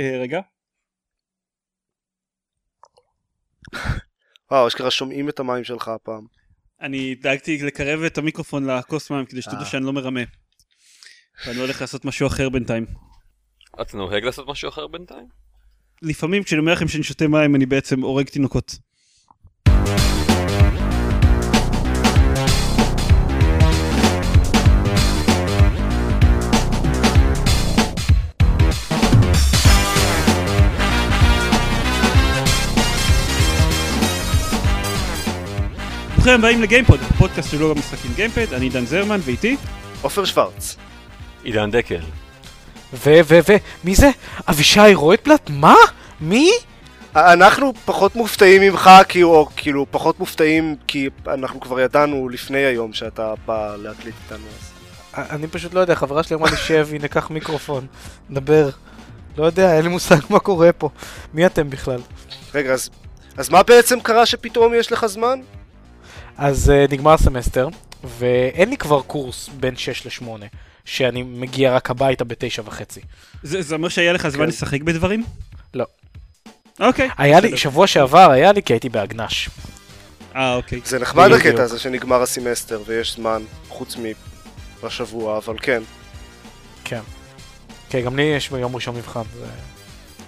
אה, רגע. וואו, אשכרה שומעים את המים שלך הפעם. אני דאגתי לקרב את המיקרופון לכוס מים כדי שתדעו אה. שאני לא מרמה. ואני לא הולך לעשות משהו אחר בינתיים. אתה נוהג לעשות משהו אחר בינתיים? לפעמים כשאני אומר לכם שאני שותה מים אני בעצם הורג תינוקות. ברוכים הבאים לגיימפוד, הפודקאסט שלו במשחקים גיימפד, אני דן זרמן ואיתי עופר שוורץ. עידן דקל. ו, ו, ו, מי זה? אבישי רויטבלט? מה? מי? אנחנו פחות מופתעים ממך, כי, או כאילו פחות מופתעים כי אנחנו כבר ידענו לפני היום שאתה בא להקליט איתנו. אז. אני פשוט לא יודע, חברה שלי אמרה לי שב, הנה קח מיקרופון, דבר. לא יודע, אין לי מושג מה קורה פה. מי אתם בכלל? רגע, אז, אז מה בעצם קרה שפתאום יש לך זמן? אז אה, נגמר הסמסטר, ואין לי כבר קורס בין 6 ל-8, שאני מגיע רק הביתה בתשע וחצי. זה זה אומר שהיה לך זמן כן. לשחק בדברים? לא. אוקיי. היה לי. שבוע שעבר היה לי כי הייתי בהגנש. אה אוקיי. זה נחמד. הקטע הזה שנגמר הסמסטר ויש זמן, חוץ מבשבוע, אבל כן. כן. כן, גם לי יש ביום ראשון מבחן, זה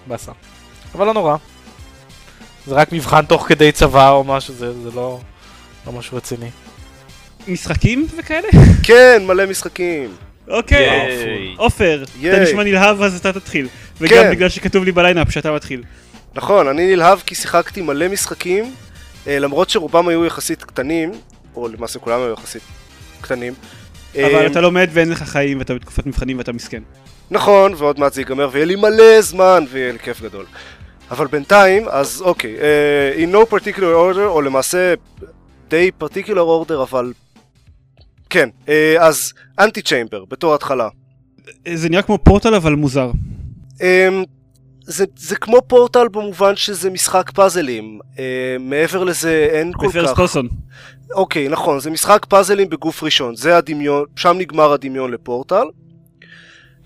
באסה. אבל לא נורא. זה רק מבחן תוך כדי צבא או משהו, זה, זה לא, לא משהו רציני. משחקים וכאלה? כן, מלא משחקים. אוקיי. עופר, אתה. נשמע נלהב אז אתה תתחיל. וגם כן. בגלל שכתוב לי בליינאפ שאתה מתחיל. נכון, אני נלהב כי שיחקתי מלא משחקים, אה, למרות שרובם היו יחסית קטנים, או למעשה כולם היו יחסית קטנים. אבל אה, אתה לומד ואין לך חיים ואתה בתקופת מבחנים ואתה מסכן. נכון, ועוד מעט זה ייגמר ויהיה לי מלא זמן ויהיה לי כיף גדול. אבל בינתיים, אז אוקיי, אה, in no particular order, או למעשה די particular order, אבל כן, אה, אז אנטי צ'יימבר, בתור התחלה. זה נראה כמו פורטל אבל מוזר. אמ, זה, זה כמו פורטל במובן שזה משחק פאזלים, אה, מעבר לזה אין כל בפרס כך... פרסון. אוקיי, נכון, זה משחק פאזלים בגוף ראשון, זה הדמיון, שם נגמר הדמיון לפורטל.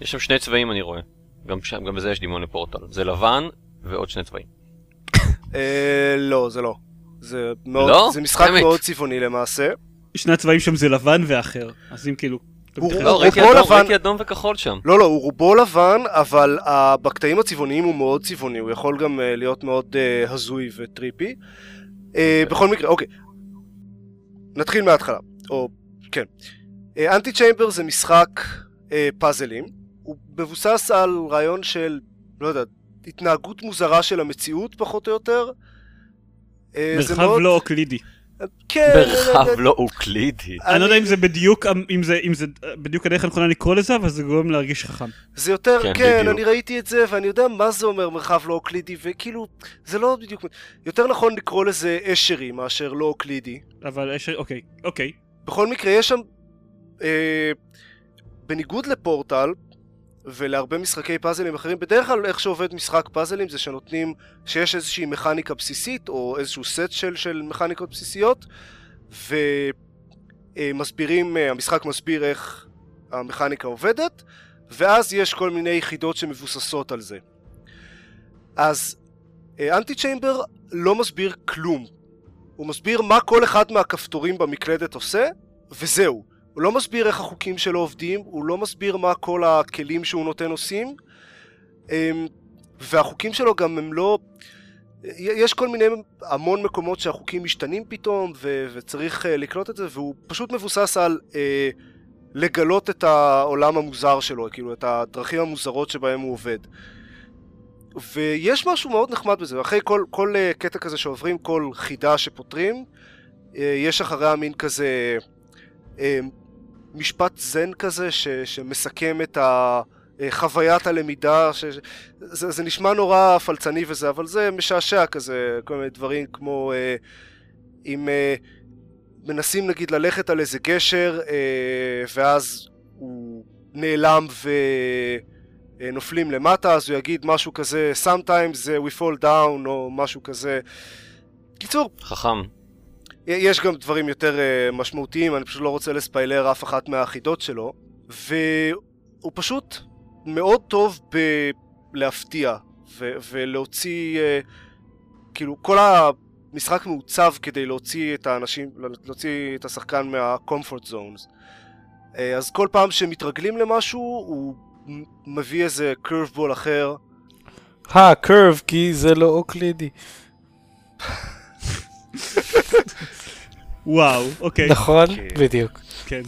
יש שם שני צבעים אני רואה. גם שם, גם בזה יש דמיון לפורטל. זה לבן ועוד שני צבעים. אה, לא, זה לא. זה, מאוד, לא? זה משחק באמת? מאוד צבעוני למעשה. שני הצבעים שם זה לבן ואחר. אז אם כאילו... הוא- לא, ראיתי רובו אדום, לבן. ראיתי אדום וכחול שם. לא, לא, הוא רובו לבן, אבל uh, בקטעים הצבעוניים הוא מאוד צבעוני, הוא יכול גם uh, להיות מאוד uh, הזוי וטריפי. Uh, בכל מקרה, אוקיי. נתחיל מההתחלה, או כן. אנטי צ'יימבר זה משחק uh, פאזלים, הוא מבוסס על רעיון של, לא יודע, התנהגות מוזרה של המציאות פחות או יותר. זה מרחב מאוד- לא אוקלידי. כן, מרחב לא אוקלידי. אני לא יודע אם זה בדיוק אם זה אם זה בדיוק הדרך הנכונה לקרוא לזה אבל זה גורם להרגיש חכם. זה יותר, כן, כן. אני ראיתי את זה, ואני יודע מה זה אומר מרחב לא אוקלידי, וכאילו, זה לא בדיוק... יותר נכון לקרוא לזה אשרי מאשר לא אוקלידי. אבל יש אוקיי אוקיי. בכל מקרה, יש שם... אה, בניגוד לפורטל, ולהרבה משחקי פאזלים אחרים, בדרך כלל איך שעובד משחק פאזלים זה שנותנים, שיש איזושהי מכניקה בסיסית, או איזשהו סט של, של מכניקות בסיסיות, ומסבירים, המשחק מסביר איך המכניקה עובדת, ואז יש כל מיני יחידות שמבוססות על זה. אז אנטי צ'יימבר לא מסביר כלום. הוא מסביר מה כל אחד מהכפתורים במקלדת עושה, וזהו. הוא לא מסביר איך החוקים שלו עובדים, הוא לא מסביר מה כל הכלים שהוא נותן עושים, אמ, והחוקים שלו גם הם לא... יש כל מיני, המון מקומות שהחוקים משתנים פתאום, ו- וצריך uh, לקלוט את זה, והוא פשוט מבוסס על uh, לגלות את העולם המוזר שלו, כאילו את הדרכים המוזרות שבהם הוא עובד. ויש משהו מאוד נחמד בזה, אחרי כל, כל uh, קטע כזה שעוברים, כל חידה שפותרים, uh, יש אחריה מין כזה uh, משפט זן כזה ש, שמסכם את ה... אה, חוויית הלמידה, ש... זה, זה נשמע נורא פלצני וזה, אבל זה משעשע כזה, כל מיני דברים כמו אה, אם אה, מנסים נגיד ללכת על איזה גשר אה, ואז הוא נעלם ונופלים למטה, אז הוא יגיד משהו כזה Sometimes uh, we fall down או משהו כזה. קיצור, חכם. יש גם דברים יותר uh, משמעותיים, אני פשוט לא רוצה לספיילר אף אחת מהחידות שלו, והוא פשוט מאוד טוב בלהפתיע, ו- ולהוציא, אה, כאילו כל המשחק מעוצב כדי להוציא את האנשים, להוציא את השחקן מה-comfort zones. אה, אז כל פעם שמתרגלים למשהו, הוא מביא איזה curveball אחר. אה, קרב, כי זה לא אוקלידי. וואו, אוקיי. נכון? כן. בדיוק. כן.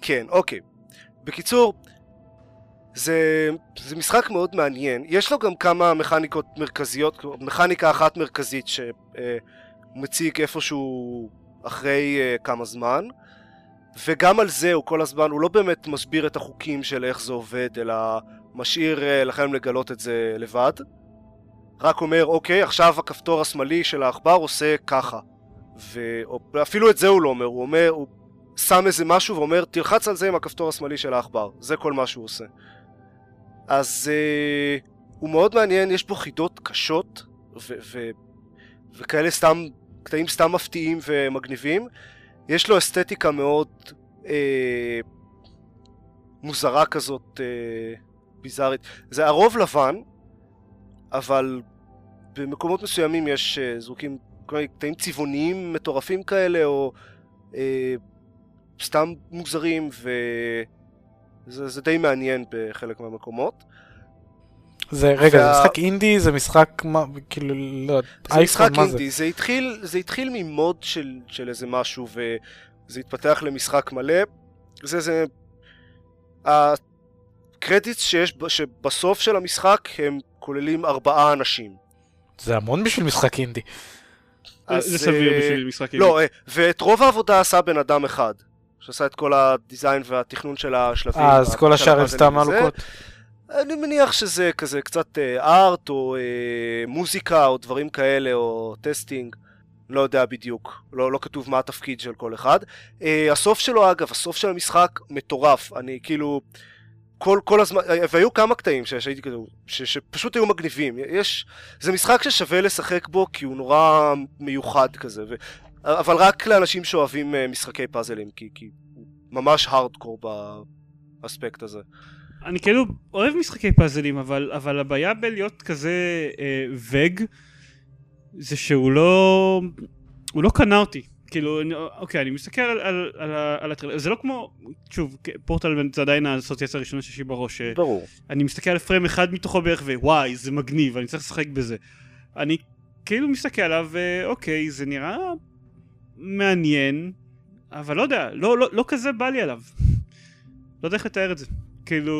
כן, אוקיי. בקיצור, זה, זה משחק מאוד מעניין. יש לו גם כמה מכניקות מרכזיות, מכניקה אחת מרכזית שמציג איפשהו אחרי uh, כמה זמן, וגם על זה הוא כל הזמן, הוא לא באמת מסביר את החוקים של איך זה עובד, אלא משאיר uh, לכם לגלות את זה לבד. רק אומר, אוקיי, עכשיו הכפתור השמאלי של העכבר עושה ככה. ואפילו את זה הוא לא אומר, הוא אומר, הוא שם איזה משהו ואומר, תלחץ על זה עם הכפתור השמאלי של העכבר. זה כל מה שהוא עושה. אז uh, הוא מאוד מעניין, יש בו חידות קשות, ו- ו- וכאלה סתם, קטעים סתם מפתיעים ומגניבים. יש לו אסתטיקה מאוד אה, מוזרה כזאת, אה, ביזארית. זה הרוב לבן, אבל במקומות מסוימים יש אה, זרוקים כל מיני קטעים צבעוניים מטורפים כאלה, או אה, סתם מוזרים, וזה זה די מעניין בחלק מהמקומות. זה, רגע, וה- זה משחק אינדי? זה משחק, מה, כאילו, לא, זה משחק מה זה? אינדי, זה התחיל, זה התחיל ממוד של, של איזה משהו וזה התפתח למשחק מלא. זה זה... הקרדיטס שיש שבסוף של המשחק הם כוללים ארבעה אנשים. זה המון בשביל משחק אינדי. אז, זה סביר אה, בשביל משחק לא, אה, ואת רוב העבודה עשה בן אדם אחד. שעשה את כל הדיזיין והתכנון של השלבים. אה, אז כל השאר הם סתם וזה. מעלוקות? אני מניח שזה כזה קצת art או אה, מוזיקה או דברים כאלה או testing. לא יודע בדיוק, לא, לא כתוב מה התפקיד של כל אחד. אה, הסוף שלו אגב, הסוף של המשחק מטורף, אני כאילו... כל, כל הזמן, והיו כמה קטעים ש- שהייתי כזה, ש, שפשוט היו מגניבים. יש, זה משחק ששווה לשחק בו כי הוא נורא מיוחד כזה, ו, אבל רק לאנשים שאוהבים אה, משחקי פאזלים, כי, כי הוא ממש הארדקור באספקט הזה. אני כאילו אוהב משחקי פאזלים, אבל, אבל הבעיה בלהיות כזה אה, וג' זה שהוא לא... הוא לא קנה אותי. כאילו, אני- אוקיי, אני מסתכל על, על, על, על הטריילר, זה לא כמו, שוב, פורטל זה עדיין האסוציאציה הראשונה שיש לי בראש, אה, ברור. אני מסתכל על פריים אחד מתוכו בערך ווואי זה מגניב אני צריך לשחק בזה. אני כאילו מסתכל עליו ואוקיי זה נראה מעניין אבל לא יודע לא, לא, לא כזה בא לי עליו. לא יודע איך לתאר את זה כאילו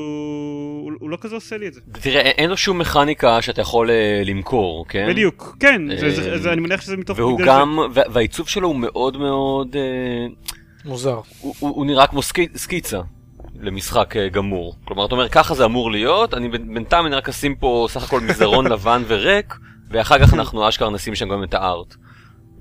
הוא, הוא לא כזה עושה לי את זה תראה, אין- לו שום מכניקה שאתה יכול אה, למכור, כן? בדיוק כן זה, זה, אה, זה, אני מניח שזה מתוך והוא גם, וה- והעיצוב שלו הוא מאוד מאוד, אה, מוזר. הוא- הוא הוא נראה כמו סקי- סקיצה למשחק אה, גמור. כלומר, אתה אומר, ככה זה אמור להיות, אני בינתיים אני רק אשים פה סך הכל מסדרון לבן וריק, ואחר כך אנחנו אשכרה נשים שם גם את הארט.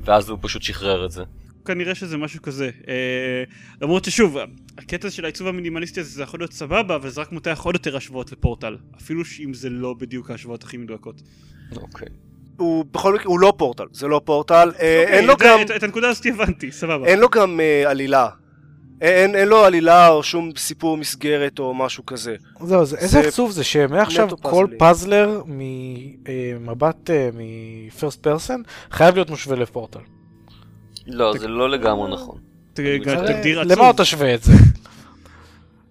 ואז הוא פשוט שחרר את זה. כנראה שזה משהו כזה. אה, למרות ששוב, הקטע של העיצוב המינימליסטי הזה זה יכול להיות סבבה, אבל זה רק מותח עוד יותר השוואות לפורטל. אפילו אם זה לא בדיוק ההשוואות הכי מדויקות. אוקיי. הוא בכל מקרה, הוא לא פורטל, זה לא פורטל, אה, אין לו אוקיי, גם, את, את הנקודה הזאת הבנתי, סבבה. אין לו גם אה, עלילה. אין, אין לו עלילה או שום סיפור מסגרת או משהו כזה. זהו, זה- איזה זה עצוב זה שמעכשיו כל. puzzler ממבט מ first person חייב להיות מושווה לפורטל. לא, זה לא לגמרי נכון. תגדיר למה עצוב. עוד תשווה את זה?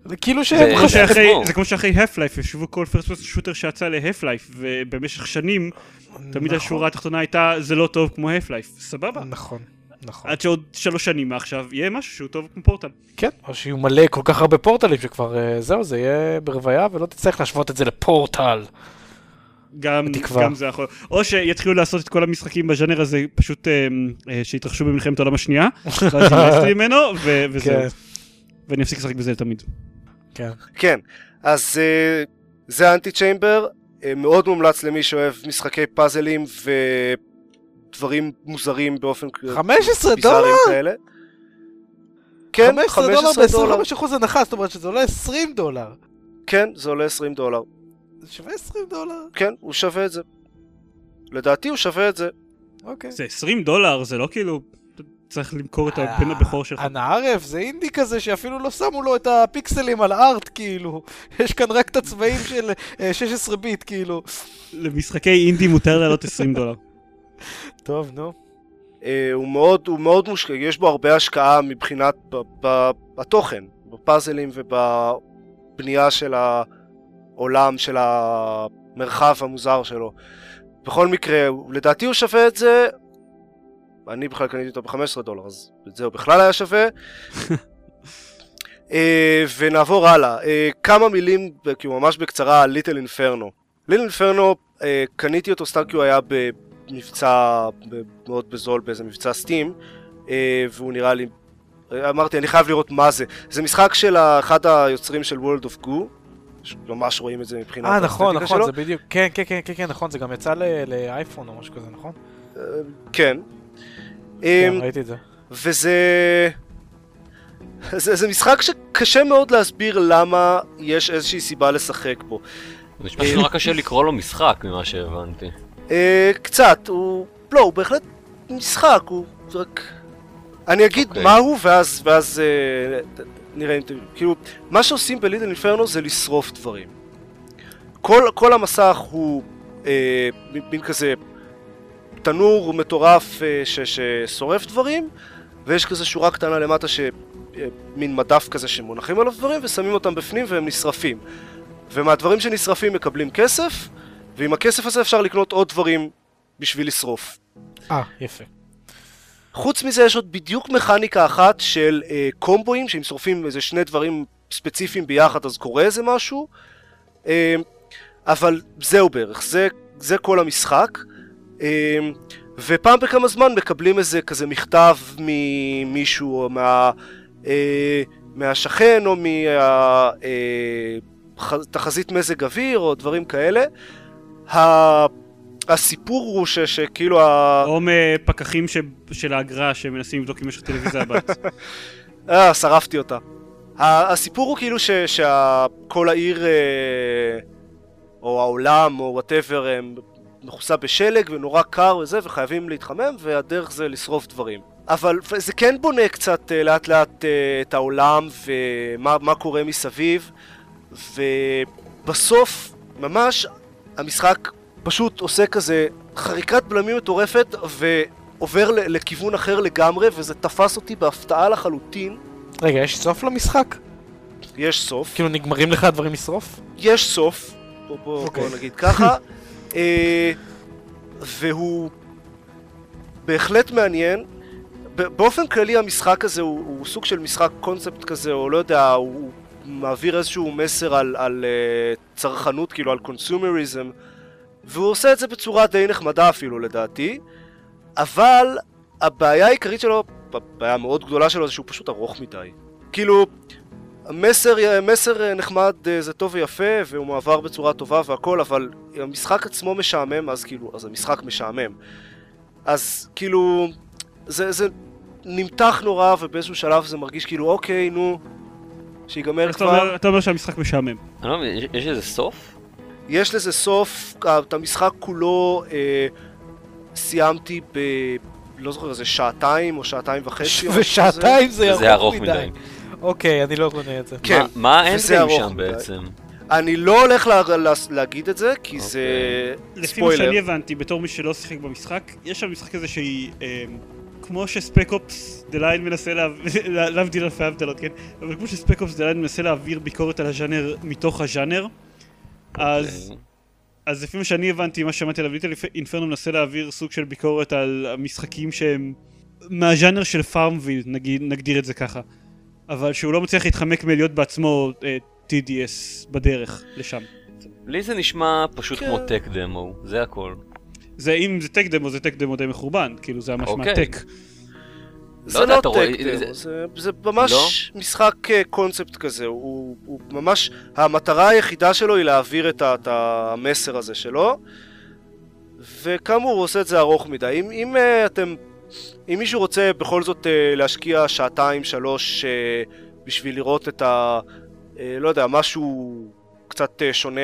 זה כאילו שהם כמו זה כמו שאחרי Half-Life השוו כל first person shooter שיצא ל Half-Life ובמשך שנים תמיד נכון, השורה התחתונה הייתה זה לא טוב כמו Half-Life סבבה נכון, נכון. עד שעוד שלוש שנים מעכשיו יהיה משהו שהוא טוב כמו פורטל כן, או שיהיו מלא כל כך הרבה פורטלים שכבר אה, זהו, זה יהיה ברוויה ולא תצטרך להשוות את זה לפורטל. גם, בתקווה. גם זה יכול או שיתחילו לעשות את כל המשחקים בז'אנר הזה פשוט אה, אה, שהתרחשו במלחמת העולם השנייה ואז ימאסתי ממנו ו- וזהו כן, ואני אפסיק לשחק בזה תמיד כן. כן, אז אה, זה אנטי צ'יימבר, אה, מאוד מומלץ למי שאוהב משחקי פאזלים ודברים מוזרים באופן כ- 15 ביזאריים דולר? כאלה. כן, 15 דולר 15 דולר. ב-25% הנחה, זאת אומרת שזה עולה 20 דולר. כן, זה עולה 20 דולר. זה שווה 20 דולר? כן, הוא שווה את זה. לדעתי הוא שווה את זה. אוקיי. זה 20 דולר זה לא כאילו צריך למכור את הבן הבכור שלך. הנערף זה אינדי כזה שאפילו לא שמו לו את הפיקסלים על הארט, כאילו. יש כאן רק את הצבעים של אה, 16 ביט, כאילו. למשחקי אינדי מותר לעלות 20 דולר. טוב, נו. אה, הוא מאוד, הוא מאוד מושקע, יש בו הרבה השקעה מבחינת בתוכן, בפאזלים ובבנייה של העולם, של המרחב המוזר שלו. בכל מקרה, הוא- לדעתי הוא שווה את זה, אני בכלל קניתי אותו ב-15 דולר, אז את זה הוא בכלל היה שווה. אה, ונעבור הלאה. אה, כמה מילים, כאילו ממש בקצרה, על ליטל אינפרנו. ליטל אינפרנו, קניתי אותו סתם כי הוא היה במבצע מאוד בזול, באיזה מבצע סטים, אה, והוא נראה לי... אמרתי, אני חייב לראות מה זה. זה משחק של אחד היוצרים של World of Goo, ממש רואים את זה מבחינת אה, נכון, נכון, שלו. זה בדיוק. כן, כן, כן, כן, כן, נכון, זה גם יצא ל- לאייפון או משהו כזה, נכון? אה, כן. כן, אמ, ראיתי את זה. וזה... זה, זה משחק שקשה מאוד להסביר למה יש איזושהי סיבה לשחק בו. זה נשמע שנורא קשה לקרוא לו משחק ממה שהבנתי. אה, קצת, הוא... לא, הוא בהחלט משחק, הוא רק... אני אגיד אוקיי. מה הוא, ואז, ואז אה, ת- נראה אם... ת- כאילו, מה שעושים בלידל אינפרנו זה לשרוף דברים. כל, כל המסך הוא אה, מין כזה תנור מטורף אה, ש, ששורף דברים, ויש כזה שורה קטנה למטה ש... אה, מין מדף כזה שמונחים עליו דברים, ושמים אותם בפנים והם נשרפים. ומהדברים שנשרפים מקבלים כסף, ועם הכסף הזה אפשר לקנות עוד דברים בשביל לשרוף. אה, יפה. חוץ מזה יש עוד בדיוק מכניקה אחת של אה, קומבואים, שאם שורפים איזה שני דברים ספציפיים ביחד אז קורה איזה משהו, אה, אבל זהו בערך, זה, זה כל המשחק. אה, ופעם בכמה זמן מקבלים איזה כזה מכתב ממישהו או מה, אה, מהשכן או מהתחזית מזג אוויר או דברים כאלה. הסיפור הוא ש, שכאילו ה... או מפקחים ש- של האגרה שמנסים לבדוק אם יש לך טלוויזיה בבית. אה, שרפתי אותה. הסיפור הוא כאילו שכל העיר, אה, או העולם, או וואטאבר, מכוסה בשלג ונורא קר וזה, וחייבים להתחמם, והדרך זה לשרוף דברים. אבל זה כן בונה קצת אה, לאט לאט אה, את העולם ומה מה קורה מסביב, ובסוף, ממש, המשחק פשוט עושה כזה חריקת בלמים מטורפת, ועובר לכיוון אחר לגמרי, וזה תפס אותי בהפתעה לחלוטין. רגע, יש סוף למשחק? יש סוף. כאילו נגמרים לך הדברים לשרוף? יש סוף, בוא, בוא, אוקיי. בוא נגיד ככה, אה, והוא בהחלט מעניין. באופן כללי המשחק הזה הוא, הוא סוג של משחק קונספט כזה, או לא יודע, הוא מעביר איזשהו מסר על, על uh, צרכנות, כאילו על קונסומריזם, והוא עושה את זה בצורה די נחמדה אפילו לדעתי, אבל הבעיה העיקרית שלו, הבעיה המאוד גדולה שלו זה שהוא פשוט ארוך מדי. כאילו, המסר מסר נחמד אה, זה טוב ויפה והוא מועבר בצורה טובה והכל אבל המשחק עצמו משעמם אז כאילו אז המשחק משעמם אז כאילו זה, זה נמתח נורא ובאיזשהו שלב זה מרגיש כאילו אוקיי נו שיגמר אתה כבר אומר- אתה אומר שהמשחק משעמם. אני לא מבין, יש- יש איזה סוף? יש לזה סוף את המשחק כולו אה, סיימתי ב... לא זוכר איזה שעתיים או שעתיים וחצי. ושעתיים זה זה ארוך מדי. מדי. אוקיי, אני לא קונה את זה. כן, מה- ה endgame ארוך שם מדי. בעצם? אני לא הולך לה, לה, להגיד את זה כי זה לפי מה ספוילר שאני הבנתי, בתור מי שלא שיחק במשחק, יש שם משחק כזה שהיא... אה, כמו ש Spec Ops: The Line מנסה להבדיל אלפי הבדלות, כן? אבל כמו ש Spec Ops: The Line מנסה להעביר ביקורת על הז'אנר מתוך הז'אנר, אז, אוקיי. אז לפי מה שאני הבנתי, מה ששמעתי עליו, Little Inferno מנסה להעביר סוג של ביקורת על המשחקים שהם מהז'אנר של FarmVille, נגיד, נגדיר את זה ככה. אבל שהוא לא מצליח להתחמק מלהיות בעצמו אה, TDS בדרך לשם. לי זה נשמע פשוט כן. כמו טק דמו, זה הכל. זה אם זה טק דמו זה טק דמו די מחורבן, כאילו זה ממש אוקיי. מהטק. זה לא אתה רואה, טק זה- דמו, זה, זה ממש משחק אה, קונספט כזה, הוא, ממש, המטרה היחידה שלו היא להעביר את, המסר הזה שלו, וכאמור הוא עושה את זה ארוך מדי. אם, אה, אתם, אם מישהו רוצה בכל זאת אה, להשקיע שעתיים, שלוש, בשביל לראות את ה... לא יודע, משהו קצת שונה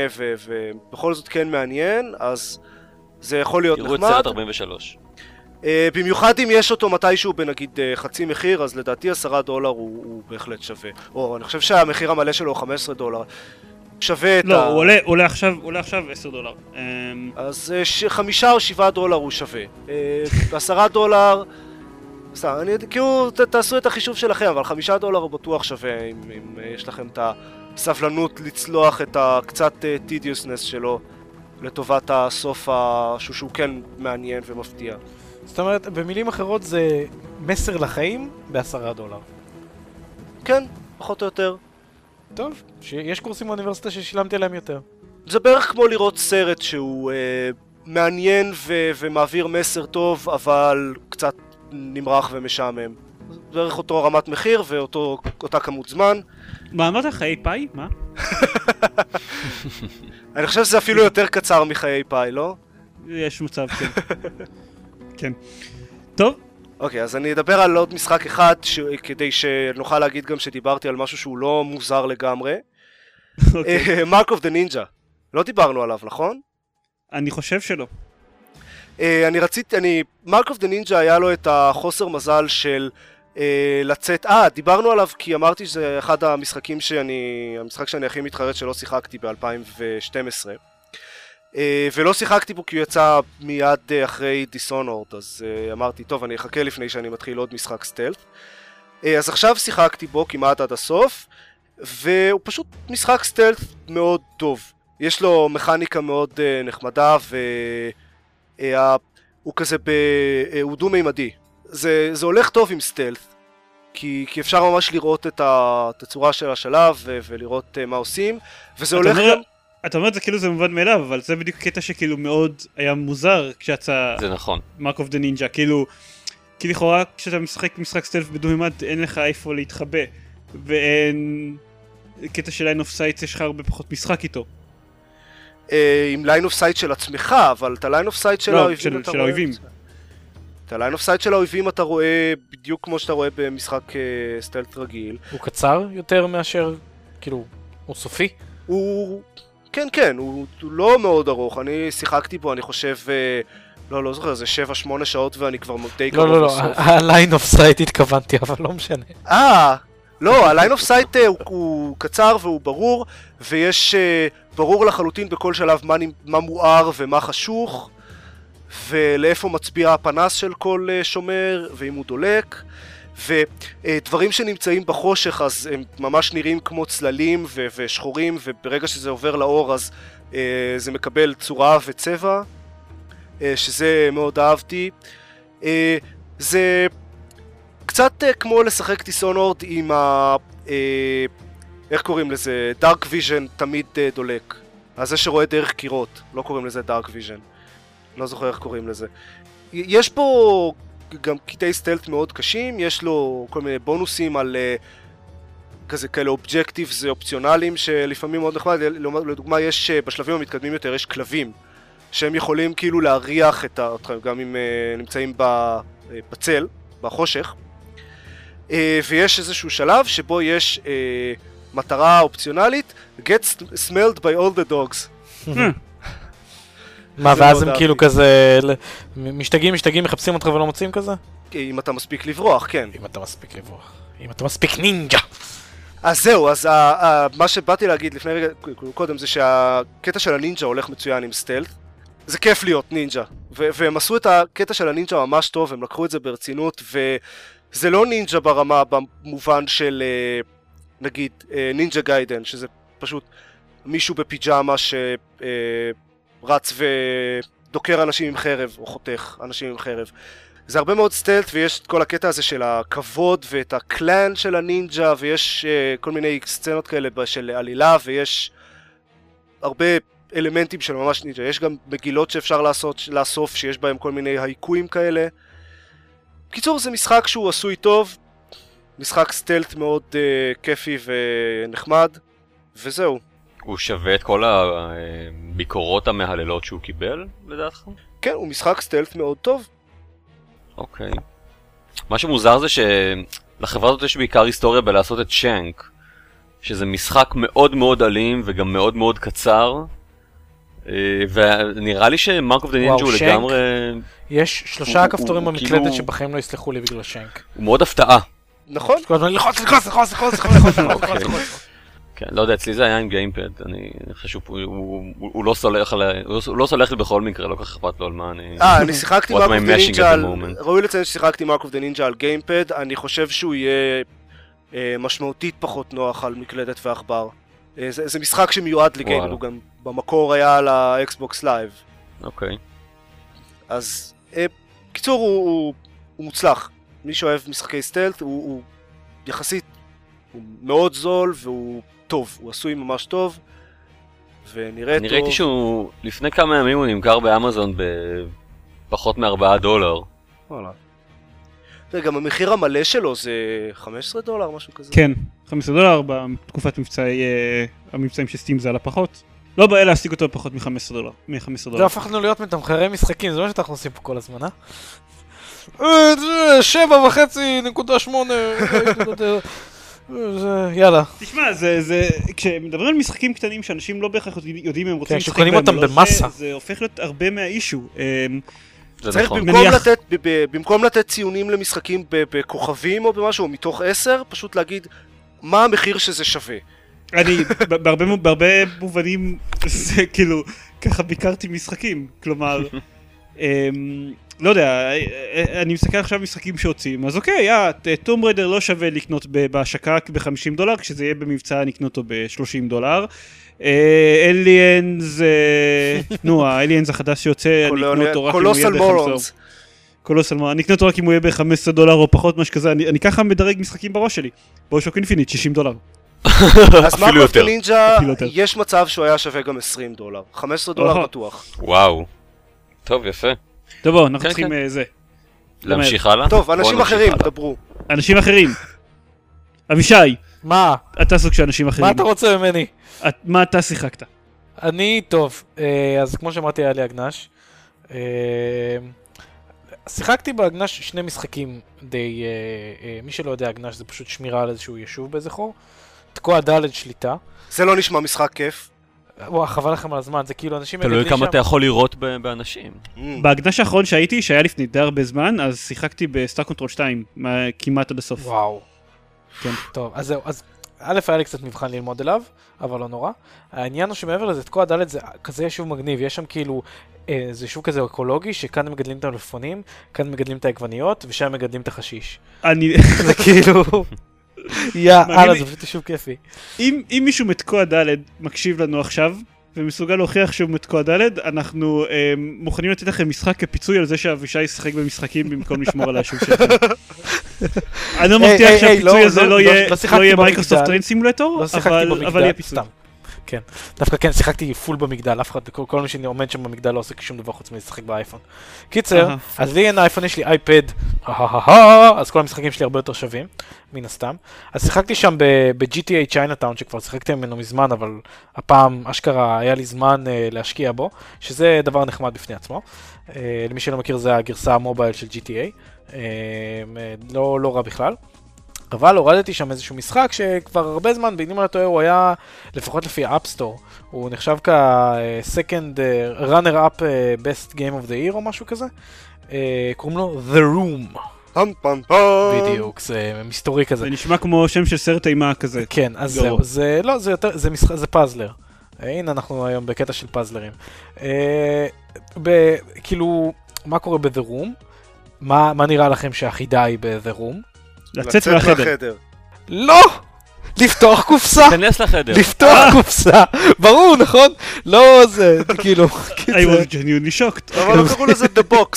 ובכל זאת כן מעניין, אז זה יכול להיות תראו את נחמד. סרט 43. אה, במיוחד אם יש אותו מתישהו בנגיד אה, חצי מחיר, אז לדעתי עשרה דולר הוא, הוא בהחלט שווה. או אני חושב שהמחיר המלא שלו הוא 15 דולר. שווה את לא, ה... הוא עולה- הוא עולה עכשיו הוא עולה עכשיו 10 דולר. אמ, אז אה, ש... חמישה או שבעה דולר הוא שווה. אה, עשרה דולר... סתם, אני כאילו, ת, תעשו את החישוב שלכם, אבל חמישה דולר הוא בטוח שווה אם, אם יש לכם את הסבלנות לצלוח את הקצת tediousness שלו לטובת הסוף. שהוא, שהוא כן מעניין ומפתיע. זאת אומרת, במילים אחרות זה מסר לחיים בעשרה דולר. כן, פחות או יותר. טוב, יש קורסים באוניברסיטה ששילמתי עליהם יותר. זה בערך כמו לראות סרט שהוא אה, מעניין ו- ומעביר מסר טוב, אבל קצת נמרח ומשעמם. זה בערך אותו רמת מחיר ואותה כמות זמן. מה אמרת חיי פאי? מה? אני חושב שזה אפילו יותר קצר מחיי פאי, לא? יש מצב, כן. כן. טוב, אוקיי, אז אני אדבר על עוד משחק אחד, ש... כדי שנוכל להגיד גם שדיברתי על משהו שהוא לא מוזר לגמרי. Mark of the Ninja. לא דיברנו עליו, נכון? אני חושב שלא. אה, אני רציתי, אני... Mark of the Ninja היה לו את החוסר מזל של אה, לצאת... אה, דיברנו עליו כי אמרתי שזה אחד המשחקים שאני... המשחק שאני הכי מתחרט שלא שיחקתי ב-2012. אה, ולא שיחקתי בו כי הוא יצא מיד אה, אחרי Dishonored, אז אה, אמרתי, טוב, אני אחכה לפני שאני מתחיל עוד משחק stealth. אז עכשיו שיחקתי בו כמעט עד הסוף, והוא פשוט משחק stealth מאוד טוב. יש לו מכניקה מאוד נחמדה, ו... אה, הוא כזה ב... הוא דו-מימדי. זה, זה הולך טוב עם stealth, כי, כי אפשר ממש לראות את התצורה של השלב ו, ולראות מה עושים, וזה הולך אומר- גם... אתה אומר את זה כאילו זה מובן מאליו, אבל זה בדיוק קטע שכאילו מאוד היה מוזר כשיצא זה נכון. Mark of the Ninja, כאילו, כי לכאורה כשאתה משחק משחק stealth בדו-מימד אין לך איפה להתחבא, ואין קטע של line of sight יש לך הרבה פחות משחק איתו. אה, עם line of sight של עצמך, אבל את ה line of sight של לא, האויבים אתה של רואה... האויבים. את ה line of sight של האויבים אתה רואה בדיוק כמו שאתה רואה במשחק אה, stealth רגיל. הוא קצר יותר מאשר, כאילו, הוא סופי? הוא... כן, כן, הוא, הוא לא מאוד ארוך, אני שיחקתי בו, אני חושב... אה, לא, לא זוכר, זה 7-8 שעות ואני כבר די לא, לא, לא, הליין אוף סייט התכוונתי, אבל לא משנה. אה, לא, ה line of sight הוא, הוא קצר והוא ברור, ויש אה, ברור לחלוטין בכל שלב מה, מה מואר ומה חשוך, ולאיפה מצביע הפנס של כל אה, שומר, ואם הוא דולק, ודברים שנמצאים בחושך אז הם ממש נראים כמו צללים ו- ושחורים, וברגע שזה עובר לאור אז אה, זה מקבל צורה וצבע, אה, שזה מאוד אהבתי. אה, זה קצת כמו לשחק Dishonored עם ה... איך קוראים לזה? dark vision תמיד דולק. אז זה שרואה דרך קירות, לא קוראים לזה dark vision. לא זוכר איך קוראים לזה. יש פה גם קטעי stealth מאוד קשים, יש לו כל מיני בונוסים על אה, כזה כאלה אובג'קטיבס אופציונליים שלפעמים מאוד נחמד, לעומת- לדוגמה יש uh, בשלבים המתקדמים יותר יש כלבים שהם יכולים כאילו להריח את ה- גם אם נמצאים בצל, בחושך. ויש איזשהו שלב שבו יש מטרה אופציונלית get smelled by all the dogs מה, זה ואז הם. כאילו כזה, משתגעים, משתגעים, מחפשים אותך ולא מוצאים כזה? אם אתה מספיק לברוח, כן. אם אתה מספיק לברוח. אם אתה מספיק נינג'ה. אז זהו, אז מה שבאתי להגיד לפני רגע, קודם זה שהקטע של הנינג'ה הולך מצוין עם stealth. זה כיף להיות נינג'ה. ו- והם עשו את הקטע של הנינג'ה ממש טוב, הם לקחו את זה ברצינות, וזה לא נינג'ה ברמה במובן של אה, נגיד אה, Ninja Gaiden, שזה פשוט מישהו בפיג'מה שרץ ודוקר אנשים עם חרב, או חותך אנשים עם חרב. זה הרבה מאוד stealth ויש את כל הקטע הזה של הכבוד ואת הקלאן של הנינג'ה ויש אה, כל מיני סצנות כאלה של עלילה ויש הרבה אלמנטים של ממש נינג'ה. יש גם מגילות שאפשר לעשות, לאסוף שיש בהם כל מיני הייקויים כאלה. בקיצור זה משחק שהוא עשוי טוב, משחק stealth מאוד אה, כיפי ונחמד וזהו. הוא שווה את כל הביקורות המהללות שהוא קיבל, לדעתך? כן, הוא משחק stealth מאוד טוב. אוקיי. מה שמוזר זה שלחברה הזאת יש בעיקר היסטוריה בלעשות את Shank, שזה משחק מאוד מאוד אלים וגם מאוד מאוד קצר, אה, ונראה לי ש Mark of the וואו, נינג'ה הוא Shank? לגמרי... יש שלושה הוא- כפתורים במקלדת כאילו- שבחיים לא יסלחו לי בגלל Shank. הוא מאוד הפתעה. נכון? כל הזמן ללחוץ, ללחוץ, ללחוץ, ללחוץ, ללחוץ, אוקיי. ללחוץ. כן, לא יודע, אצלי זה היה עם gamepad, אני חושב שהוא הוא- הוא- הוא לא סולח עליי, הוא לא סולח לי בכל מקרה, לא כל כך אכפת לו על מה אני... אה, אני שיחקתי Mark of the Ninja על... ראוי לציין ששיחקתי Mark of the Ninja על gamepad, אני חושב שהוא יהיה אה, משמעותית פחות נוח על מקלדת ועכבר. אה, זה, משחק שמיועד ל gamepad. הוא גם במקור היה על ה Xbox Live. אוקיי. אז אה, קיצור הוא, מוצלח. מי שאוהב משחקי סטלט הוא יחסית, הוא מאוד זול והוא טוב, הוא עשוי ממש טוב. ונראה אני טוב. ראיתי שהוא, לפני כמה ימים הוא נמכר באמזון בפחות מ-4 דולר. וואלה. וגם המחיר המלא שלו זה 15 דולר, משהו כזה. כן, 15 דולר בתקופת מבצעי, אה, המבצעים של סטים זה על הפחות. לא בעיה להשיג אותו בפחות מ-15 דולר. מ-15 זה דולר. הפכנו להיות מתמחרי משחקים, זה מה שאנחנו עושים פה כל הזמן, אה? אה, שבע וחצי נקודה שמונה, אה, זה- יאללה. תשמע, זה, זה, כשמדברים על משחקים קטנים שאנשים לא בהכרח יודעים אם הם רוצים כן, לשחק כשקונים בהם אותם או לא, במסה. זה, זה הופך להיות הרבה מהאישו. אמ, צריך נכון. במקום מניח- לתת, ב- ב- במקום לתת ציונים למשחקים ב- בכוכבים או במשהו, או מתוך 10, פשוט להגיד מה המחיר שזה שווה. אני, ב- בהרבה, בהרבה מובנים, זה כאילו, ככה ביקרתי משחקים. כלומר, אמ, לא יודע, אה, אה, אני מסתכל עכשיו משחקים שיוצאים, אז אוקיי, אה, טום ריידר לא שווה לקנות ב- בהשקה ב-50 דולר, כשזה יהיה במבצע אני אקנה אותו ב-30 דולר. אליאנס, נו, האליאנס החדש שיוצא, אני אקנה אותו רק אם הוא יהיה קולוסל ב-15 מורונס. קולוסל מורונס, אני אקנה אותו רק אם הוא יהיה ב-15 דולר או פחות, משהו כזה, אני אני ככה מדרג משחקים בראש שלי. BioShock Infinite, 60 דולר. אז the יותר. נינג'ה. יש מצב שהוא היה שווה גם 20 דולר. 15 דולר. בטוח. וואו. טוב, יפה. טוב בואו, אנחנו כן, צריכים כן. אה, זה. להמשיך הלאה? טוב, אנשים אחרים, הלאה. דברו. אנשים אחרים. אבישי, מה? אתה סוג של אנשים אחרים. מה אתה רוצה ממני? את- מה אתה שיחקת? אני טוב, אה, אז כמו שאמרתי היה לי הגנש. אה, שיחקתי בהגנש שני משחקים די, מי שלא יודע הגנש זה פשוט שמירה על איזשהו יישוב באיזה חור. תקוע ד' שליטה. זה לא נשמע משחק כיף. וואו חבל לכם על הזמן זה כאילו אנשים תלוי כמה אתה יכול לירות ב- באנשים. Mm. בהגנש האחרון שהייתי, שהיה לפני די הרבה זמן, אז שיחקתי ב Star Control 2, מה- כמעט עד הסוף. וואו. כן. טוב אז זהו אז א' היה לי קצת מבחן ללמוד אליו אבל לא נורא. העניין הוא שמעבר לזה תקוע ד' זה כזה יישוב מגניב יש שם כאילו. אה, זה יישוב כזה אקולוגי שכאן מגדלים את המלפפונים, כאן מגדלים את העגבניות ושם מגדלים את החשיש. אני, זה כאילו... יא, הלאה, לי- זה פשוט יישוב כיפי. אם אם מישהו מתקוע ד' מקשיב לנו עכשיו, ומסוגל להוכיח שהוא מתקוע ד', אנחנו אה, מוכנים לתת לכם משחק כפיצוי על זה שאבישי ישחק במשחקים במקום לשמור על היישוב שלכם. אני לא מבטיח שהפיצוי לא, הזה לא, לא לא- יהיה. Microsoft Train Simulator, אבל יהיה פיצוי. כן. דווקא כן, שיחקתי full במגדל, אף אחד, כל מי שעומד שם במגדל לא עושה שום דבר חוץ מלשחק באייפון. קיצר. אז לי אין אייפון, יש לי אייפד, אז כל המשחקים שלי הרבה יותר שווים, מן הסתם. אז שיחקתי שם ב-GTA Chinatown, שכבר שיחקתי ממנו מזמן, אבל הפעם אשכרה היה לי זמן אה, להשקיע בו, שזה דבר נחמד בפני עצמו. אה, למי שלא מכיר, זה הגרסה המובייל של GTA, אה, לא, לא רע בכלל. אבל הורדתי שם איזשהו משחק שכבר הרבה זמן, אם אני לא טועה, הוא היה, לפחות לפי ה App Store, הוא נחשב כ-second אה, runner-up אה, best game of the year או משהו כזה. אה, קוראים לו The Room, פם פם פם. בדיוק, זה מסתורי כזה. זה נשמע כמו שם של סרט אימה כזה. כן, אז. זהו, זה לא, זה יותר, זה משחק, זה puzzler. אה, הנה אנחנו היום בקטע של puzzler ים. אה, ב- כאילו, מה קורה ב-The Room? מה, מה נראה לכם שהחידה היא ב-The Room? לצאת מהחדר. לא! לפתוח קופסה! תיכנס לחדר. לפתוח קופסה! ברור, נכון? לא זה, כאילו, I was genuinely shocked. אבל לא קראו לזה The Box.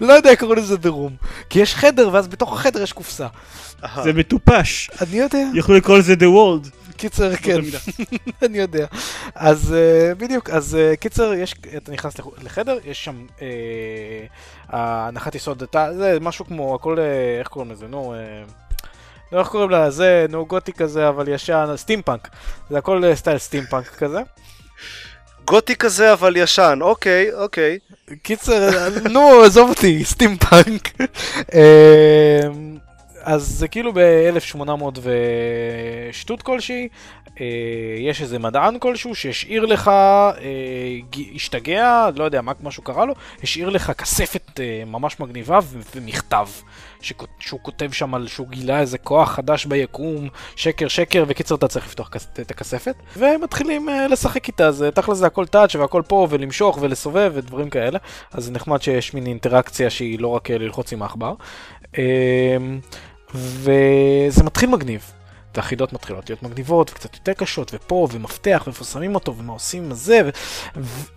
לא יודע, קראו לזה The Room. כי יש חדר, ואז בתוך החדר יש קופסה. זה מטופש. אני יודע, יכלו לקרוא לזה The World. קיצר, כן. באותה מידה. אני יודע. אז אה, בדיוק, אז אה, קיצר, יש, אתה נכנס לח- לחדר, יש שם אה, ההנחת יסוד, זה משהו כמו, הכל, איך קוראים לזה, נו, לא איך קוראים לזה, נו גותי כזה, אבל ישן, סטימפאנק. זה הכל style steampunk כזה. גותי כזה אבל ישן, אוקיי, אוקיי. קיצר, נו, עזוב אותי, סטימפאנק. אז זה כאילו ב-1800 ושטות כלשהי, אה, יש איזה מדען כלשהו שהשאיר לך, אה, השתגע, לא יודע מה משהו קרה לו, השאיר לך כספת אה, ממש מגניבה ומכתב. שהוא כותב שם על שהוא גילה איזה כוח חדש ביקום, שקר שקר, וקיצר אתה צריך לפתוח את הכספת, ומתחילים לשחק איתה, זה תכל'ס זה הכל טאץ' והכל פה, ולמשוך ולסובב ודברים כאלה, אז זה נחמד שיש מין אינטראקציה שהיא לא רק ללחוץ עם העכבר. וזה מתחיל מגניב. והחידות מתחילות להיות מגניבות וקצת יותר קשות ופה ומפתח ואיפה שמים אותו ומה עושים עם זה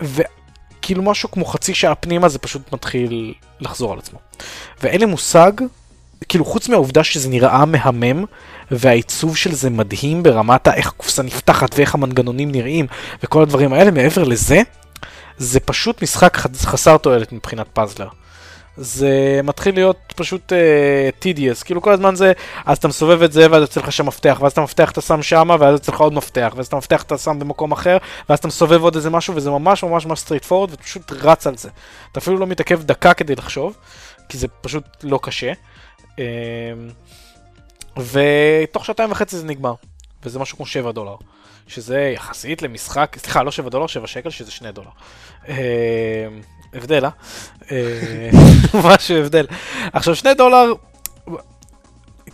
וכאילו משהו כמו חצי שעה פנימה זה פשוט מתחיל לחזור על עצמו. ואין לי מושג, כאילו חוץ מהעובדה שזה נראה מהמם והעיצוב של זה מדהים ברמת איך הקופסה נפתחת ואיך המנגנונים נראים וכל הדברים האלה, מעבר לזה, זה פשוט משחק חסר תועלת מבחינת puzzler. זה מתחיל להיות פשוט tedious, כאילו כל הזמן זה, אז אתה מסובב את זה ואז יוצא לך שם מפתח, ואז אתה מפתח אתה שם שמה, ואז יוצא לך עוד מפתח, ואז אתה מפתח אתה שם במקום אחר, ואז אתה מסובב עוד איזה משהו, וזה ממש ממש ממש straightforward, ואתה פשוט רץ על זה. אתה אפילו לא מתעכב דקה כדי לחשוב, כי זה פשוט לא קשה. אמ, ותוך שעתיים וחצי זה נגמר, וזה משהו כמו 7 דולר. שזה יחסית למשחק, סליחה, לא 7 דולר, 7 שקל, שזה 2 דולר. הבדל, אה? אה? משהו הבדל. עכשיו, 2 דולר,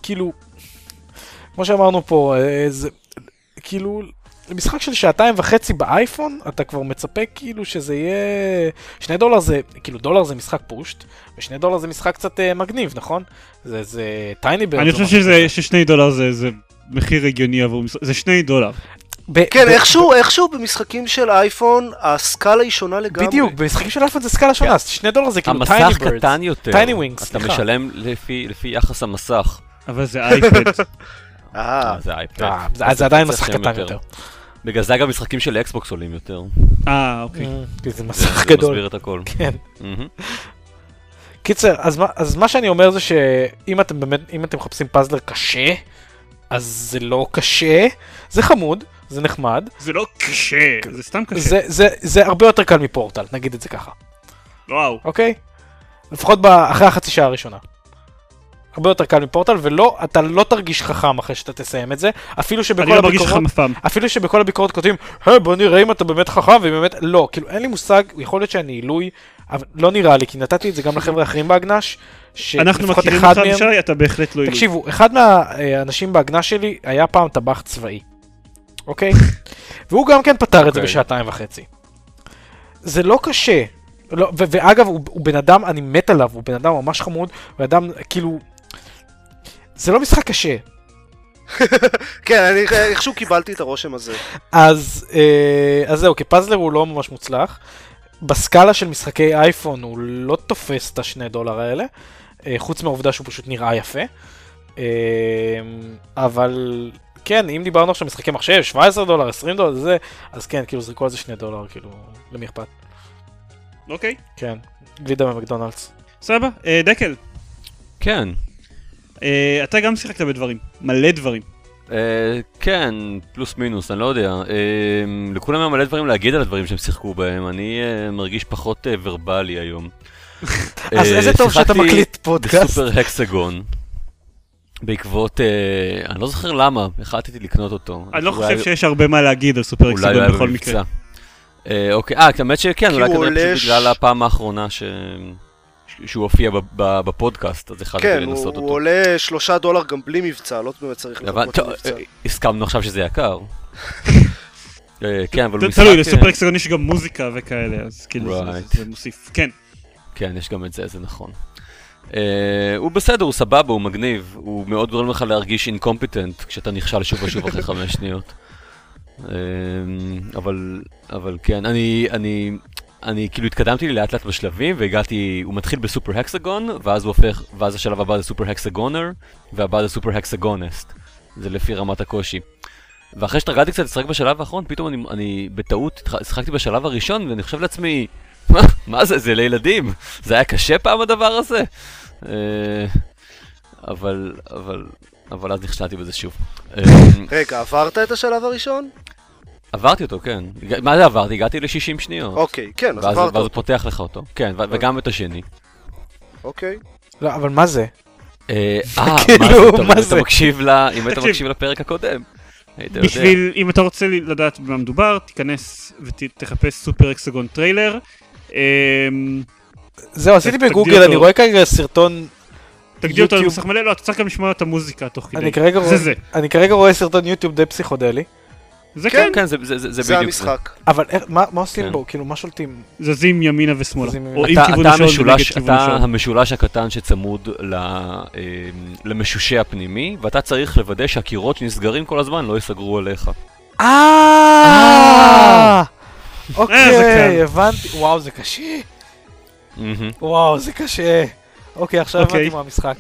כאילו, כמו שאמרנו פה, אה, זה, כאילו, למשחק של שעתיים וחצי באייפון, אתה כבר מצפה כאילו שזה יהיה... 2 דולר זה, כאילו דולר זה משחק פושט, ו2 דולר זה משחק קצת אה, מגניב, נכון? זה, זה Tiny Bird. אני חושב שזה, ששני דולר זה, זה מחיר הגיוני עבור משחק, זה שני דולר. כן, איכשהו, איכשהו במשחקים של אייפון, הסקאלה היא שונה לגמרי. בדיוק, במשחקים של אייפון זה סקאלה שונה, אז 2 דולר זה כאילו Tiny המסך Bird. קטן יותר. Tiny Wings, אתה סליחה. משלם לפי לפי יחס המסך. אבל זה אייפד. אה, אה, זה אייפד. אה, זה- זה עדיין זה מסך קטן יותר. בגלל זה גם משחקים של אקסבוקס עולים יותר. אה, אוקיי. אה, כי זה זה מסך זה גדול. מסביר את הכל. כן. קיצר, אז מה, אז מה שאני אומר זה שאם אתם באמת, אם אתם מחפשים פאזלר קשה, אז זה לא קשה, זה חמוד, זה נחמד, זה לא קשה, זה סתם קשה. זה, זה, זה הרבה יותר קל מפורטל, נגיד את זה ככה, וואו. אוקיי? לפחות אחרי החצי שעה הראשונה. הרבה יותר קל מפורטל, ולא, אתה לא תרגיש חכם אחרי שאתה תסיים את זה, אפילו אני שבכל לא מרגיש הביקורות, חכם אף פעם. אפילו שבכל הביקורות כותבים, היי בוא נראה אם אתה באמת חכם, ובאמת, לא, כאילו אין לי מושג, יכול להיות שאני עילוי, אבל לא נראה לי, כי נתתי את זה גם לחבר'ה האחרים אנחנו שלפחות מכירים אחד אותך, מהם, אבישי, אתה בהחלט לא עילוי. תקשיבו, אחד מהאנשים בהגנש שלי היה פעם טבח צבאי, אוקיי? והוא גם כן פתר את זה אוקיי. בשעתיים וחצי. זה לא קשה. לא, ו- ואגב, הוא, הוא בן אדם, אני מת עליו, הוא בן אדם ממש חמוד, הוא אדם, כאילו... זה לא משחק קשה. כן, אני איכשהו קיבלתי את הרושם הזה. אז, אה, אז זהו, כפאזלר הוא לא ממש מוצלח. בסקאלה של משחקי אייפון הוא לא תופס את השני דולר האלה, אה, חוץ מהעובדה שהוא פשוט נראה יפה. אה, אבל כן, אם דיברנו עכשיו משחקי מחשב, 17 דולר, 20 דולר, זה, אז כן, כאילו זרקו על זה שני דולר, כאילו, למי אכפת? אוקיי, כן, גלידה ממקדונלדס. סבבה. אה, דקל, כן. אה, אתה גם שיחקת בדברים. מלא דברים. אה, כן, פלוס מינוס, אני לא יודע. אה, לכולם היה מלא דברים להגיד על הדברים שהם שיחקו בהם, אני אה, מרגיש פחות אה, ורבלי היום. אז אה, איזה טוב שאתה שיחקתי מקליט פודקאסט. בסופר הקסגון. בעקבות, אה, אני לא זוכר למה, החלטתי לקנות אותו. אני לא חושב שיש הרבה מה להגיד על סופר הוא היה אקסגון בכל במבצע. מקרה. אה, אוקיי, אה, האמת שכן, אולי הוא כנראה פשוט ש- בגלל הפעם האחרונה ש... שהוא הופיע בפודקאסט, אז החלטתי כן, הוא לנסות הוא אותו. עולה שלושה דולר גם בלי מבצע, לא באמת צריך לחכות למבצע. אה, הסכמנו עכשיו שזה יקר. אה, כן, אבל הוא ת- תלוי, משחק, לסופר אה, הקסגון יש גם מוזיקה וכאלה, אז כאילו. זה מוסיף. כן. כן, יש גם את זה, זה נכון. Uh, הוא בסדר, הוא סבבה, הוא מגניב, הוא מאוד גורם לך להרגיש incompetent כשאתה נכשל שוב ושוב אחרי חמש שניות. Uh, אבל, אבל כן, אני, אני, אני כאילו התקדמתי לאט לאט בשלבים והגעתי, הוא מתחיל בסופר הקסגון, ואז הוא הופך, ואז השלב הבא זה סופר הקסגונר, והבא זה סופר הקסגונסט. זה לפי רמת הקושי. ואחרי שהתרגלתי קצת לשחק בשלב האחרון, פתאום אני, אני בטעות שיחקתי בשלב הראשון, ואני חושב לעצמי, מה, מה זה, זה לילדים? זה היה קשה פעם הדבר הזה? אה, אבל, אבל, אבל אז נכשלתי בזה שוב. רגע, עברת את השלב הראשון? עברתי אותו, כן. מה זה עברתי? הגעתי ל-60 שניות. אוקיי, כן, אז עברת ואז הוא אותו. פותח לך אותו. כן, וגם את השני. אוקיי. לא, אבל מה זה? אה, אה, כאילו, מה זה, מה אם? אתה מקשיב לפרק הקודם. היית. בשביל, אם אתה רוצה לדעת במה מדובר, תיכנס ותחפש סופר הקסגון טריילר. זהו, עשיתי בגוגל. אני רואה כרגע סרטון, תגדיר אותו על יוטיוב. מסך מלא, לא, אתה צריך גם לשמוע את המוזיקה תוך כדי. אני כרגע זה רואה- זה. אני כרגע רואה סרטון יוטיוב די פסיכודלי, זה כן. כן, כן, זה- זה זה- בדיוק המשחק. אבל מה מה עושים כן. בו? כאילו, מה שולטים? זזים ימינה ושמאלה. או עם אתה, כיוון אתה, השעון ונגד המשולש, כיוון אתה השעון. המשולש הקטן שצמוד ל, אה, למשושה הפנימי, ואתה צריך לוודא שהקירות שנסגרים כל הזמן לא ייסגרו עליך. אה! אה, אוקיי, קל. הבנתי. וואו, זה קשה. וואו, זה קשה. אוקיי, עכשיו אוקיי. הבנתי מה המשחק.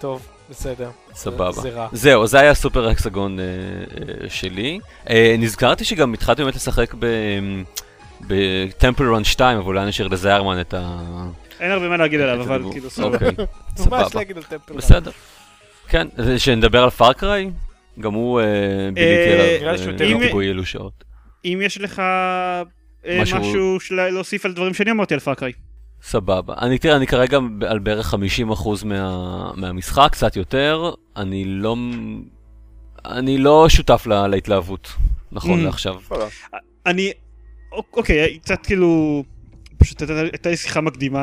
טוב, בסדר. סבבה. זה רע. זהו, זה היה סופר הקסגון אה, אה, שלי. אה, נזכרתי שגם התחלתי באמת לשחק ב... בטמפל רן 2, אבל אולי נשאיר לזיירמן את ה... אין הרבה מה להגיד עליו, אבל. כאילו, סבבה. אוקיי, מה יש סבבה. להגיד על טמפל? רן? בסדר. כן, שנדבר על פארקריי? גם הוא אה, ביליתי אה, נראה לי עליו, אה, בו אילו שעות. אם יש לך אה, משהו- להוסיף על דברים שאני אמרתי על פארקריי. סבבה. אני תראה, אני כרגע על בערך 50% מה, מהמשחק, קצת יותר. אני לא... אני לא שותף לה, להתלהבות, נכון Mm. לעכשיו. אני, אוק- אוקיי, קצת כאילו, פשוט הייתה- הייתה לי שיחה מקדימה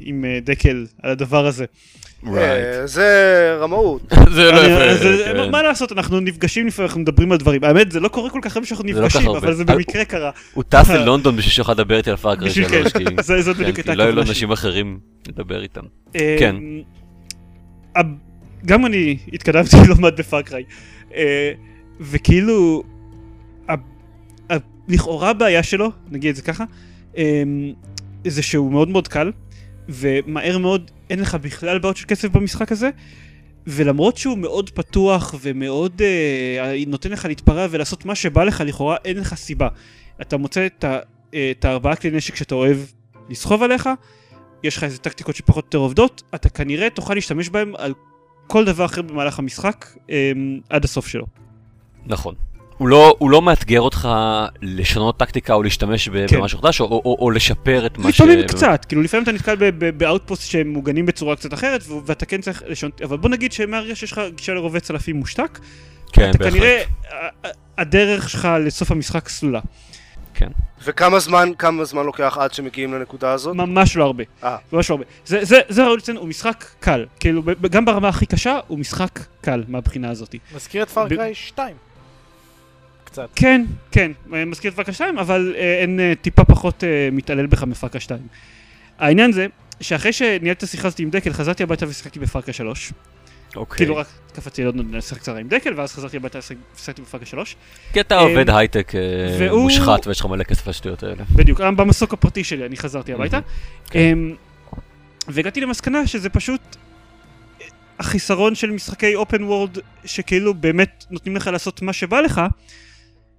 עם אה, דקל על הדבר הזה. אה, זה רמאות. זה לא יפה. כן. מה- לעשות, אנחנו נפגשים לפעמים, אנחנו מדברים על דברים. האמת, זה לא קורה כל כך הרבה שאנחנו לא נפגשים. אבל זה אה, במקרה קרה. הוא טס ללונדון בשביל שיוכל לדבר איתי על פארקריי בשביל 3, כן, כי זה- זאת כן, בדיוק כי לא היו לו. אנשים אחרים לדבר איתם. אה, כן. אה, גם אני התקדמתי לא מעט. אה, וכאילו, לכאורה הבעיה שלו, נגיד את זה ככה, אה, זה שהוא מאוד מאוד קל, ומהר מאוד אין לך בכלל בעיות של כסף במשחק הזה, ולמרות שהוא מאוד פתוח ומאוד אה, נותן לך להתפרע ולעשות מה שבא לך, לכאורה אין לך סיבה. אתה מוצא את, ה, אה, את הארבעה כלי נשק שאתה אוהב לסחוב עליך, יש לך איזה טקטיקות שפחות או יותר עובדות, אתה כנראה תוכל להשתמש בהם על כל דבר אחר במהלך המשחק אה, עד הסוף שלו. נכון. הוא לא, הוא לא מאתגר אותך לשנות טקטיקה או להשתמש כן. במשהו חדש, או, או, או לשפר את מה ש... לפעמים קצת, כאילו לפעמים אתה נתקל ב outpost שהם מוגנים בצורה קצת אחרת, ו- ואתה כן צריך לשנות, אבל בוא נגיד שמהרגע שיש לך גישה לרובה צלפים מושתק, כן, אתה בהחלט. כנראה, הדרך שלך לסוף המשחק סלולה. וכמה זמן, כמה זמן לוקח עד שמגיעים לנקודה הזאת? ממש לא הרבה. אה. ממש לא הרבה. זה, זה, זה ראוי לציין, הוא משחק קל. כאילו, גם ברמה הכי קשה, הוא משחק קל מהבחינה הזאת. מזכיר את פארקריי 2. קצת. כן, כן, אה, מזכיר את פאקה 2, אבל אה, אין אה, טיפה פחות מתעלל בך מפאקה 2. העניין זה, שאחרי שניהלתי את השיחה הזאת עם דקל, חזרתי הביתה ושיחקתי בפאקה 3. אוקיי. כאילו רק קפצתי ללונדון לשחק קצרה עם דקל, ואז חזרתי הביתה ושיחקתי בפאקה 3. כי אתה עובד הייטק מושחת ויש לך מלא כסף לשטויות האלה. בדיוק, במסוק הפרטי שלי אני חזרתי הביתה. כן. אמ, והגעתי למסקנה שזה פשוט החיסרון של משחקי אופן וורד שכאילו באמת נותנים לך לעשות מה שבא לך,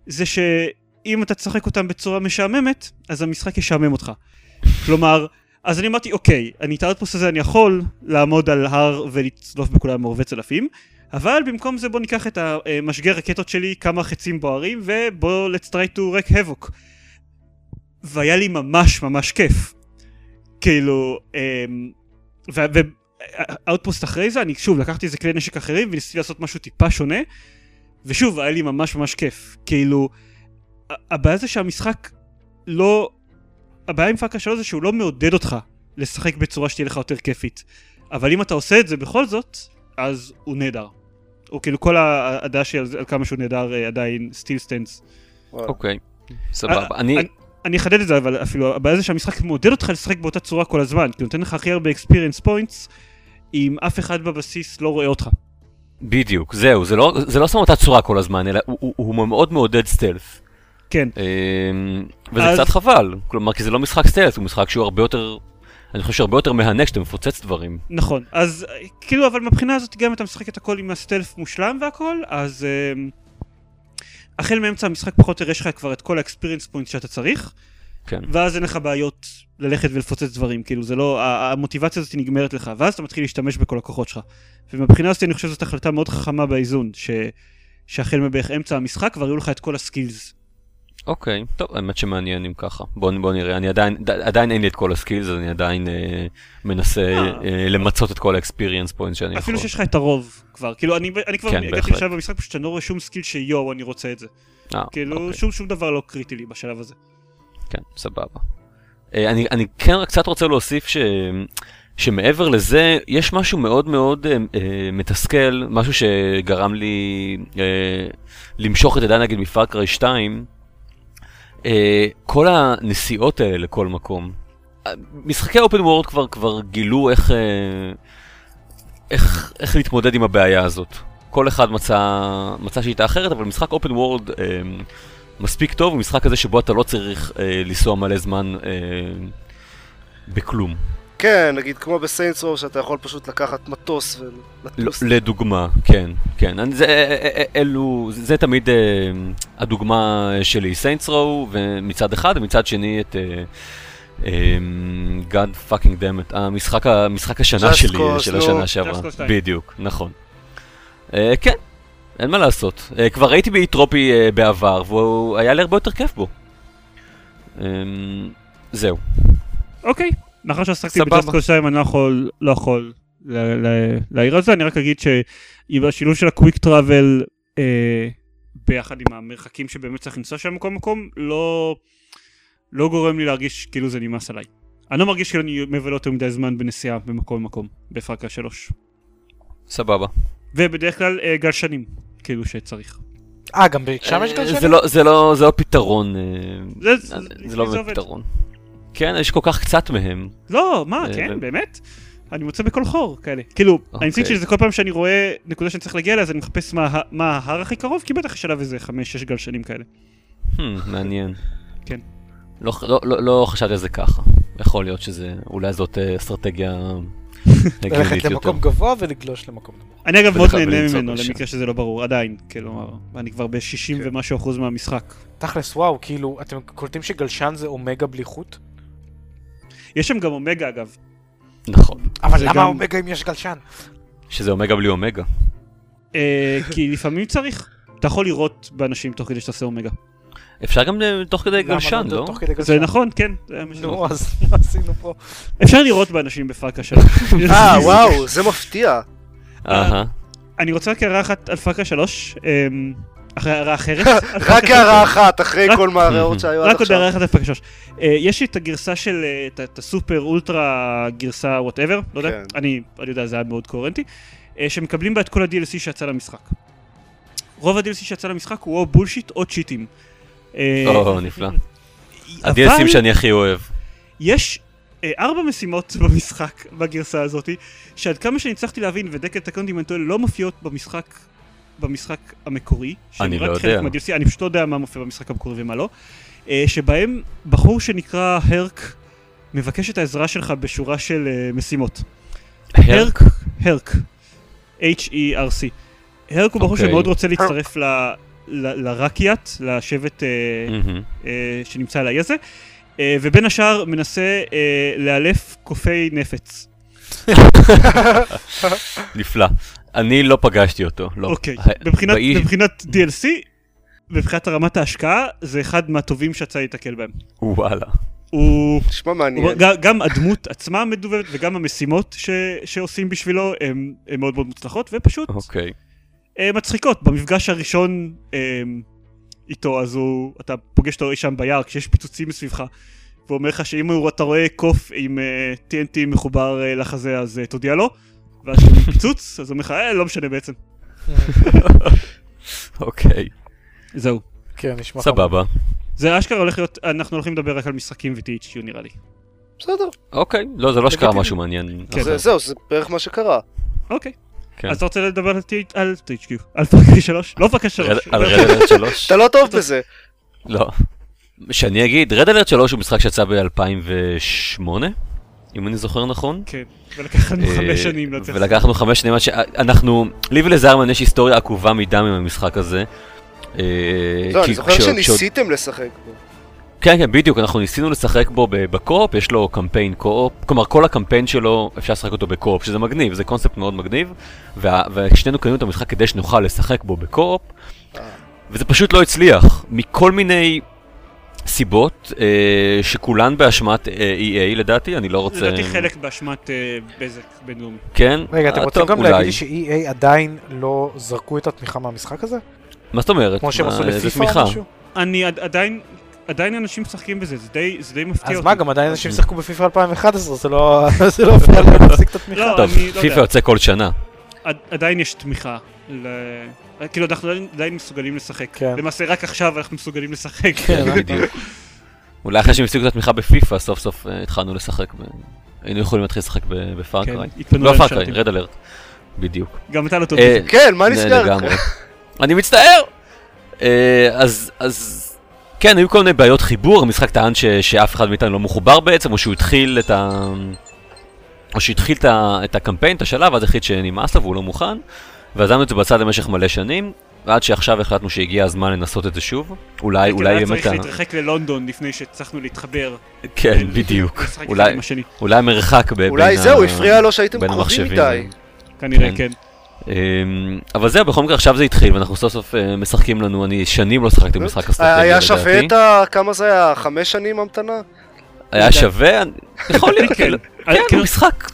זה שאם אתה תשחק אותם בצורה משעממת, אז המשחק ישעמם אותך. כלומר, אז אני אמרתי, אוקיי, אני את ה outpost הזה אני יכול לעמוד על הר ולצלוף בכולם עם רובי צלפים, אבל במקום זה בוא ניקח את המשגר רקטות שלי, כמה חצים בוערים, ובוא let's try to wreck havoc. והיה לי ממש ממש כיף. כאילו, אמ, וה outpost אחרי זה, אני שוב לקחתי איזה כלי נשק אחרים וניסיתי לעשות משהו טיפה שונה, ושוב, היה לי ממש ממש כיף. כאילו, הבעיה זה שהמשחק לא... הבעיה עם פארקריי שלוש זה שהוא לא מעודד אותך לשחק בצורה שתהיה לך יותר כיפית. אבל אם אתה עושה את זה בכל זאת, אז הוא נהדר. הוא כאילו כל הדעה שלי על, על כמה שהוא נהדר אה, עדיין still stands. אוקיי, סבבה. אני... אני- אני אחדד את זה, אבל אפילו הבעיה זה שהמשחק מעודד אותך לשחק באותה צורה כל הזמן, כי הוא נותן לך הכי הרבה experience points, אם אף אחד בבסיס לא רואה אותך. בדיוק, זהו, זה לא, זה לא שם אותה צורה כל הזמן, אלא הוא, הוא, הוא מאוד מעודד stealth. כן, אמ, וזה אז- קצת חבל, כלומר, כי זה לא משחק סטלף, הוא משחק שהוא הרבה יותר, אני חושב שהרבה יותר מהנק שאתה מפוצץ דברים. נכון. אז כאילו, אבל מבחינה הזאת גם אתה משחק את הכל עם הסטלף מושלם והכל, אז אמ, החל מאמצע המשחק פחות או יותר יש לך כבר את כל ה-experience points שאתה צריך, כן. ואז אין לך בעיות ללכת ולפוצץ דברים, כאילו זה לא, המוטיבציה הזאת נגמרת לך, ואז אתה מתחיל להשתמש בכל הכוחות שלך. ומבחינה הזאת אני חושב שזאת החלטה מאוד חכמה באיזון, ש... שהחל מבערך אמצע המשחק כבר היו לך את כל ה skills. אוקיי, טוב, האמת שמעניין אם ככה. בוא, בוא נראה, אני עדיין, ד- עדיין אין לי את כל ה skills, אני עדיין אה, מנסה אה. אה, למצות את כל ה experience point שאני יכול. אפילו שיש לך את הרוב כבר. כאילו, אני אני כבר כן, הגעתי. לשלב במשחק פשוט שאני לא רואה שום skill שיואו, אני רוצה את זה. אה, כאילו, אוקיי. שום שום דבר לא קריטי לי בשלב הזה. כן, סבבה. אה, אני, אני כן רק קצת רוצה להוסיף ש, שמעבר לזה, יש משהו מאוד מאוד אה, אה, מתסכל, משהו שגרם לי אה, למשוך את ידיי נגיד מפארקריי 2, אה, כל הנסיעות האלה לכל מקום. אה, משחקי אופן וורד כבר, כבר גילו איך, אה, איך, איך להתמודד עם הבעיה הזאת. כל אחד מצא, מצא שיטה אחרת, אבל משחק אופן וורד... אה, מספיק טוב, הוא משחק כזה שבו אתה לא צריך אה, לנסוע מלא זמן אה, בכלום. כן, נגיד כמו בסיינטס רו שאתה יכול פשוט לקחת מטוס ולטוס. לדוגמה, כן, כן. זה, אה, אה, אלו, זה, תמיד אה, הדוגמה שלי, סיינטס רו, ומצד אחד, ומצד שני את... אה, אה, God fucking damn it, המשחק, ה- משחק השנה Just שלי, של נו. השנה שעברה. Just Cause 2. בדיוק, נכון. אה, כן, אין מה לעשות. אה, כבר הייתי באיטרופי אה, בעבר, והוא היה לי הרבה יותר כיף בו. אה, זהו. אוקיי, מאחר שעסקתי סבבה. בג'אסט קול 2 אני לא יכול, לא יכול להעיר על זה, אני רק אגיד שעם השילוב של הקוויק טראבל אה, ביחד עם המרחקים שבאמת צריך לנסוע שם מכל מקום, לא, לא גורם לי להרגיש כאילו זה נמאס עליי. אני לא מרגיש כאילו אני מבלה יותר מדי זמן בנסיעה במקום למקום, בפרקה 3. סבבה. ובדרך כלל אה, גלשנים, כאילו שצריך. אה, גם שם יש אה, גלשנים? זה לא, זה לא, זה לא פתרון. אה, זה, זה, זה, לא. פתרון. כן, יש כל כך קצת מהם. לא, מה, אה, כן, באמת? אני מוצא בכל חור כאלה. כאילו, אוקיי. אני מציג שזה כל פעם שאני רואה נקודה שאני צריך להגיע אליה, אז אני מחפש מה ההר הכי קרוב, כי בטח יש עליו איזה חמש-שש גלשנים כאלה. Hmm, מעניין. כן. לא, לא, לא, לא חשבתי על זה ככה. יכול להיות שזה, אולי זאת אה, אסטרטגיה ללכת הגיונית יותר. למקום גבוה ולגלוש למקום נמוך. אני אגב מאוד נהנה ממנו. למקרה שזה לא ברור, עדיין, כלומר, אני כבר ב-60 כן. ומשהו אחוז מהמשחק. תכלס, וואו, כאילו, אתם קולטים שגלשן זה אומגה בלי חוט? יש שם גם אומגה אגב. נכון. אבל למה גם- אומגה אם יש גלשן? שזה אומגה בלי אומגה. אה, כי לפעמים צריך. אתה יכול לראות באנשים תוך כדי שאתה עושה אומגה. אפשר גם אה, תוך כדי למה גלשן, לא? לא? זה. נכון, כן. נו, אז מה עשינו פה? אפשר לראות באנשים בפאקה שלו. אה, וואו, זה מפתיע. אהה. אני רוצה רק הערה אחת על פארקריי 3, אמ, אחרי הערה אחרת. רק 3. הערה אחת אחרי רק- כל ההערות שהיו עד רק עוד עכשיו. הערה אחת על פארקריי 3. אה, יש לי את הגרסה של, אה, את הסופר אולטרה גרסה whatever, לא יודע, כן. אני אני יודע, זה היה מאוד קוהרנטי, אה, שמקבלים בה את כל ה-DLC שיצא למשחק. רוב ה-DLC שיצא למשחק הוא או bullshit או cheatים. אה, או, נפלא. ה-DLCים שאני הכי אוהב. יש ארבע משימות במשחק, בגרסה הזאתי, שעד כמה שאני הצלחתי להבין, ודקל תקן אותי אם אני טועה, לא מופיעות במשחק, במשחק המקורי. אני לא חלק יודע. מה-DLC, אני פשוט לא יודע מה מופיע במשחק המקורי ומה לא. אה, שבהם בחור שנקרא הרק מבקש את העזרה שלך בשורה של אה, משימות. הרק, הרק, H-E-R-C. הרק הוא בחור אוקיי. שמאוד רוצה להצטרף ל- ל- לרקיאט, לשבט אה, שנמצא על האי הזה, ובין השאר מנסה לאלף קופי נפץ. נפלא. אני לא פגשתי אותו, לא. אוקיי, מבחינת, באי- מבחינת DLC, מבחינת רמת ההשקעה, זה אחד מהטובים שיצא להתקל בהם. וואלה. הוא... נשמע מעניין. גם, גם הדמות עצמה מדובבת וגם המשימות ש, שעושים בשבילו הן מאוד מאוד מוצלחות ופשוט אוקיי. אה, מצחיקות. במפגש הראשון אה, איתו אז הוא, אתה פוגש אותו אי שם ביער כשיש פיצוצים מסביבך והוא אומר לך שאם אתה רואה קוף עם אה, TNT מחובר אה, לחזה אז אה, תודיע לו ואז כשהוא פיצוץ אז הוא אומר לך אה, לא משנה בעצם. אוקיי. זהו. כן, נשמע חמור. סבבה. זה אשכרה הולך להיות, אנחנו הולכים לדבר רק על משחקים ו-THQ נראה לי. בסדר, אוקיי. לא, זה לא שקרה. משהו מעניין. כן. זהו, זה בערך מה שקרה. אוקיי. כן. אז אתה רוצה לדבר על TH על THQ? על פארקריי 3? לא פארקריי 3. רד- על רד אלרט 3? אתה לא טוב בזה. לא. שאני אגיד, רד אלרט 3 הוא משחק שיצא ב-2008, אם אני זוכר נכון. כן, ולקח לנו אה, חמש שנים לצאת. ולקחנו חמש שנים עד שאנחנו, לי ולזיירמן יש היסטוריה עקובה מדם עם המשחק הזה. אה, לא, אני זוכר שניסיתם לשחק בו. כן, כן, בדיוק, אנחנו ניסינו לשחק בו ב co-op, יש לו קמפיין co-op, כלומר כל הקמפיין שלו אפשר לשחק אותו ב co-op, שזה מגניב, זה קונספט מאוד מגניב, ושנינו קנינו את המשחק כדי שנוכל לשחק בו בקו-אופ, אה. וזה פשוט לא הצליח, מכל מיני סיבות אה, שכולן באשמת אה, EA לדעתי, אני לא רוצה... לדעתי חלק באשמת אה, בזק בינלאומי. כן? רגע, אתם אה, רוצים גם אולי. להגיד לי ש-EA עדיין לא זרקו את התמיכה מהמשחק הזה? מה זאת אומרת? כמו שהם עשו איזה לפיפא? או משהו? אני עד- עדיין, עדיין אנשים משחקים בזה, זה די, זה די מפתיע אז אותי. מה, גם עדיין אנשים שיחקו בפיפא 2011, זה לא זה לא הפריע להם להפסיק את התמיכה. לא, טוב, אני לא פיפא יודע. יוצא כל שנה. עד- עדיין יש תמיכה. ל... כאילו אנחנו עדיין- מסוגלים לשחק. כן. למעשה רק עכשיו אנחנו מסוגלים לשחק. כן, בדיוק. אולי אחרי שהם הפסיקו את התמיכה בפיפא, סוף סוף אה, התחלנו לשחק. ב- היינו יכולים להתחיל לשחק כן, בפארקריי. התפנו לא. פארקריי, רד אלרט. בדיוק. גם אתה לא טוב אה. כן, מה נסגר? אני מצטער! אה, אז, אז כן, היו כל מיני בעיות חיבור, המשחק טען ש, שאף אחד מאיתנו לא מחובר בעצם, או שהוא התחיל את ה... או שהתחיל את, הקמפיין, את השלב, ואז החליט שנמאס לו והוא לא מוכן, ועזבנו את זה בצד למשך מלא שנים, ועד שעכשיו החלטנו שהגיע הזמן לנסות את זה שוב. אולי, אולי היה באמת... צריך ה- להתרחק ללונדון לפני שהצלחנו להתחבר. כן, בדיוק. אולי. אולי המרחק ב... אולי בין זהו, הפריע לו שהייתם בין קרובים. מדי. כנראה כן. כן. אמ, אבל זהו, בכל מקרה עכשיו זה התחיל, ואנחנו סוף סוף אה, משחקים לנו, אני שנים לא שחקתי במשחק אסטרטגיה היה לדעתי. שווה את ה... כמה זה היה? חמש שנים המתנה? היה שווה? אני- יכול להיות, כן. כן, כאילו, הוא משחק.